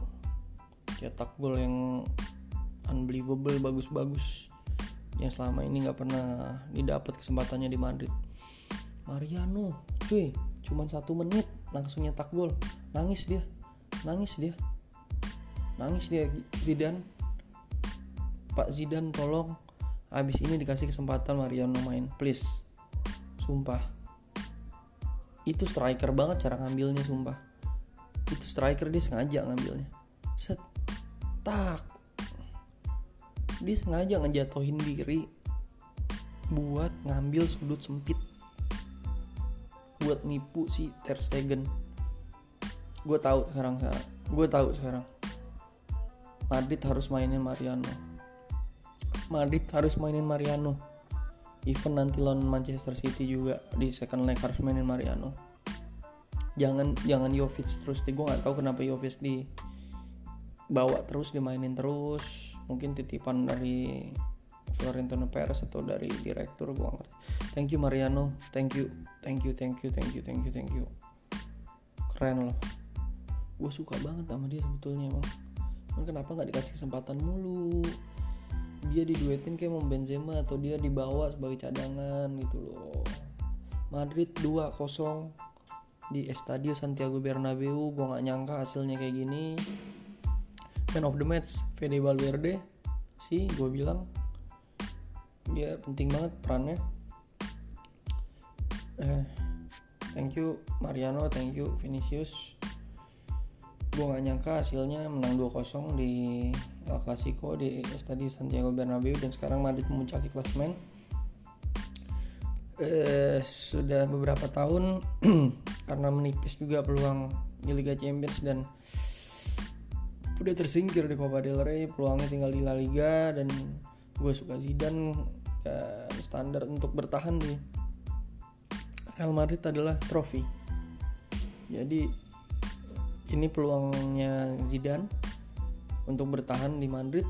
Cetak gol yang unbelievable bagus-bagus. Yang selama ini nggak pernah didapat kesempatannya di Madrid. Mariano cuy cuman satu menit langsung nyetak gol. Nangis dia nangis dia. Nangis dia Zidane Pak Zidane tolong. Abis ini dikasih kesempatan Mariano main. Please. Sumpah. Itu striker banget cara ngambilnya sumpah. Itu striker dia sengaja ngambilnya. Set. Tak. Dia sengaja ngejatuhin diri buat ngambil sudut sempit. Buat nipu si Ter Stegen gue tahu sekarang gue tahu sekarang. Madrid harus mainin Mariano. Madrid harus mainin Mariano. Even nanti lawan Manchester City juga di second leg harus mainin Mariano. Jangan jangan Jovic terus deh. Gue nggak tahu kenapa Jovic di bawa terus dimainin terus. Mungkin titipan dari Florentino Perez atau dari direktur gue ngerti. Thank you Mariano. Thank you thank you thank you thank you thank you thank you. Keren loh gue suka banget sama dia sebetulnya emang Cuman kenapa nggak dikasih kesempatan mulu? Dia diduetin kayak mau Benzema atau dia dibawa sebagai cadangan gitu loh. Madrid 2-0 di Estadio Santiago Bernabeu gue nggak nyangka hasilnya kayak gini. Man of the match Fede Valverde. Sih gue bilang dia penting banget perannya. Eh, thank you Mariano. Thank you Vinicius gue gak nyangka hasilnya menang 2-0 di El Clasico di Estadio Santiago Bernabeu dan sekarang Madrid memuncaki klasmen eh, sudah beberapa tahun karena menipis juga peluang di Liga Champions dan udah tersingkir di Copa del Rey peluangnya tinggal di La Liga dan gue suka Zidane ya, standar untuk bertahan di Real Madrid adalah trofi. Jadi ini peluangnya Zidane untuk bertahan di Madrid.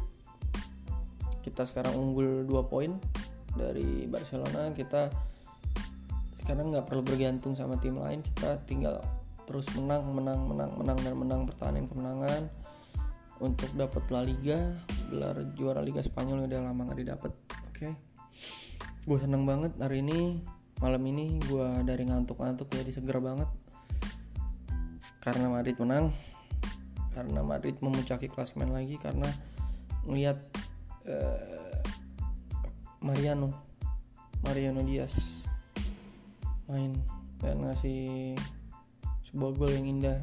Kita sekarang unggul 2 poin dari Barcelona. Kita sekarang nggak perlu bergantung sama tim lain. Kita tinggal terus menang menang menang menang dan menang pertahanan kemenangan. Untuk dapat La Liga gelar juara Liga Spanyol udah lama nggak didapat oke. Okay. gue seneng banget hari ini malam ini gue dari ngantuk-ngantuk jadi seger banget karena Madrid menang karena Madrid memuncaki klasmen lagi karena melihat uh, Mariano Mariano Diaz main dan ngasih sebuah gol yang indah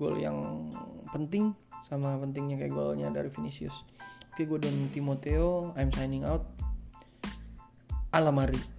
gol yang penting sama pentingnya kayak golnya dari Vinicius. Oke gue dan Timoteo I'm signing out. Alamari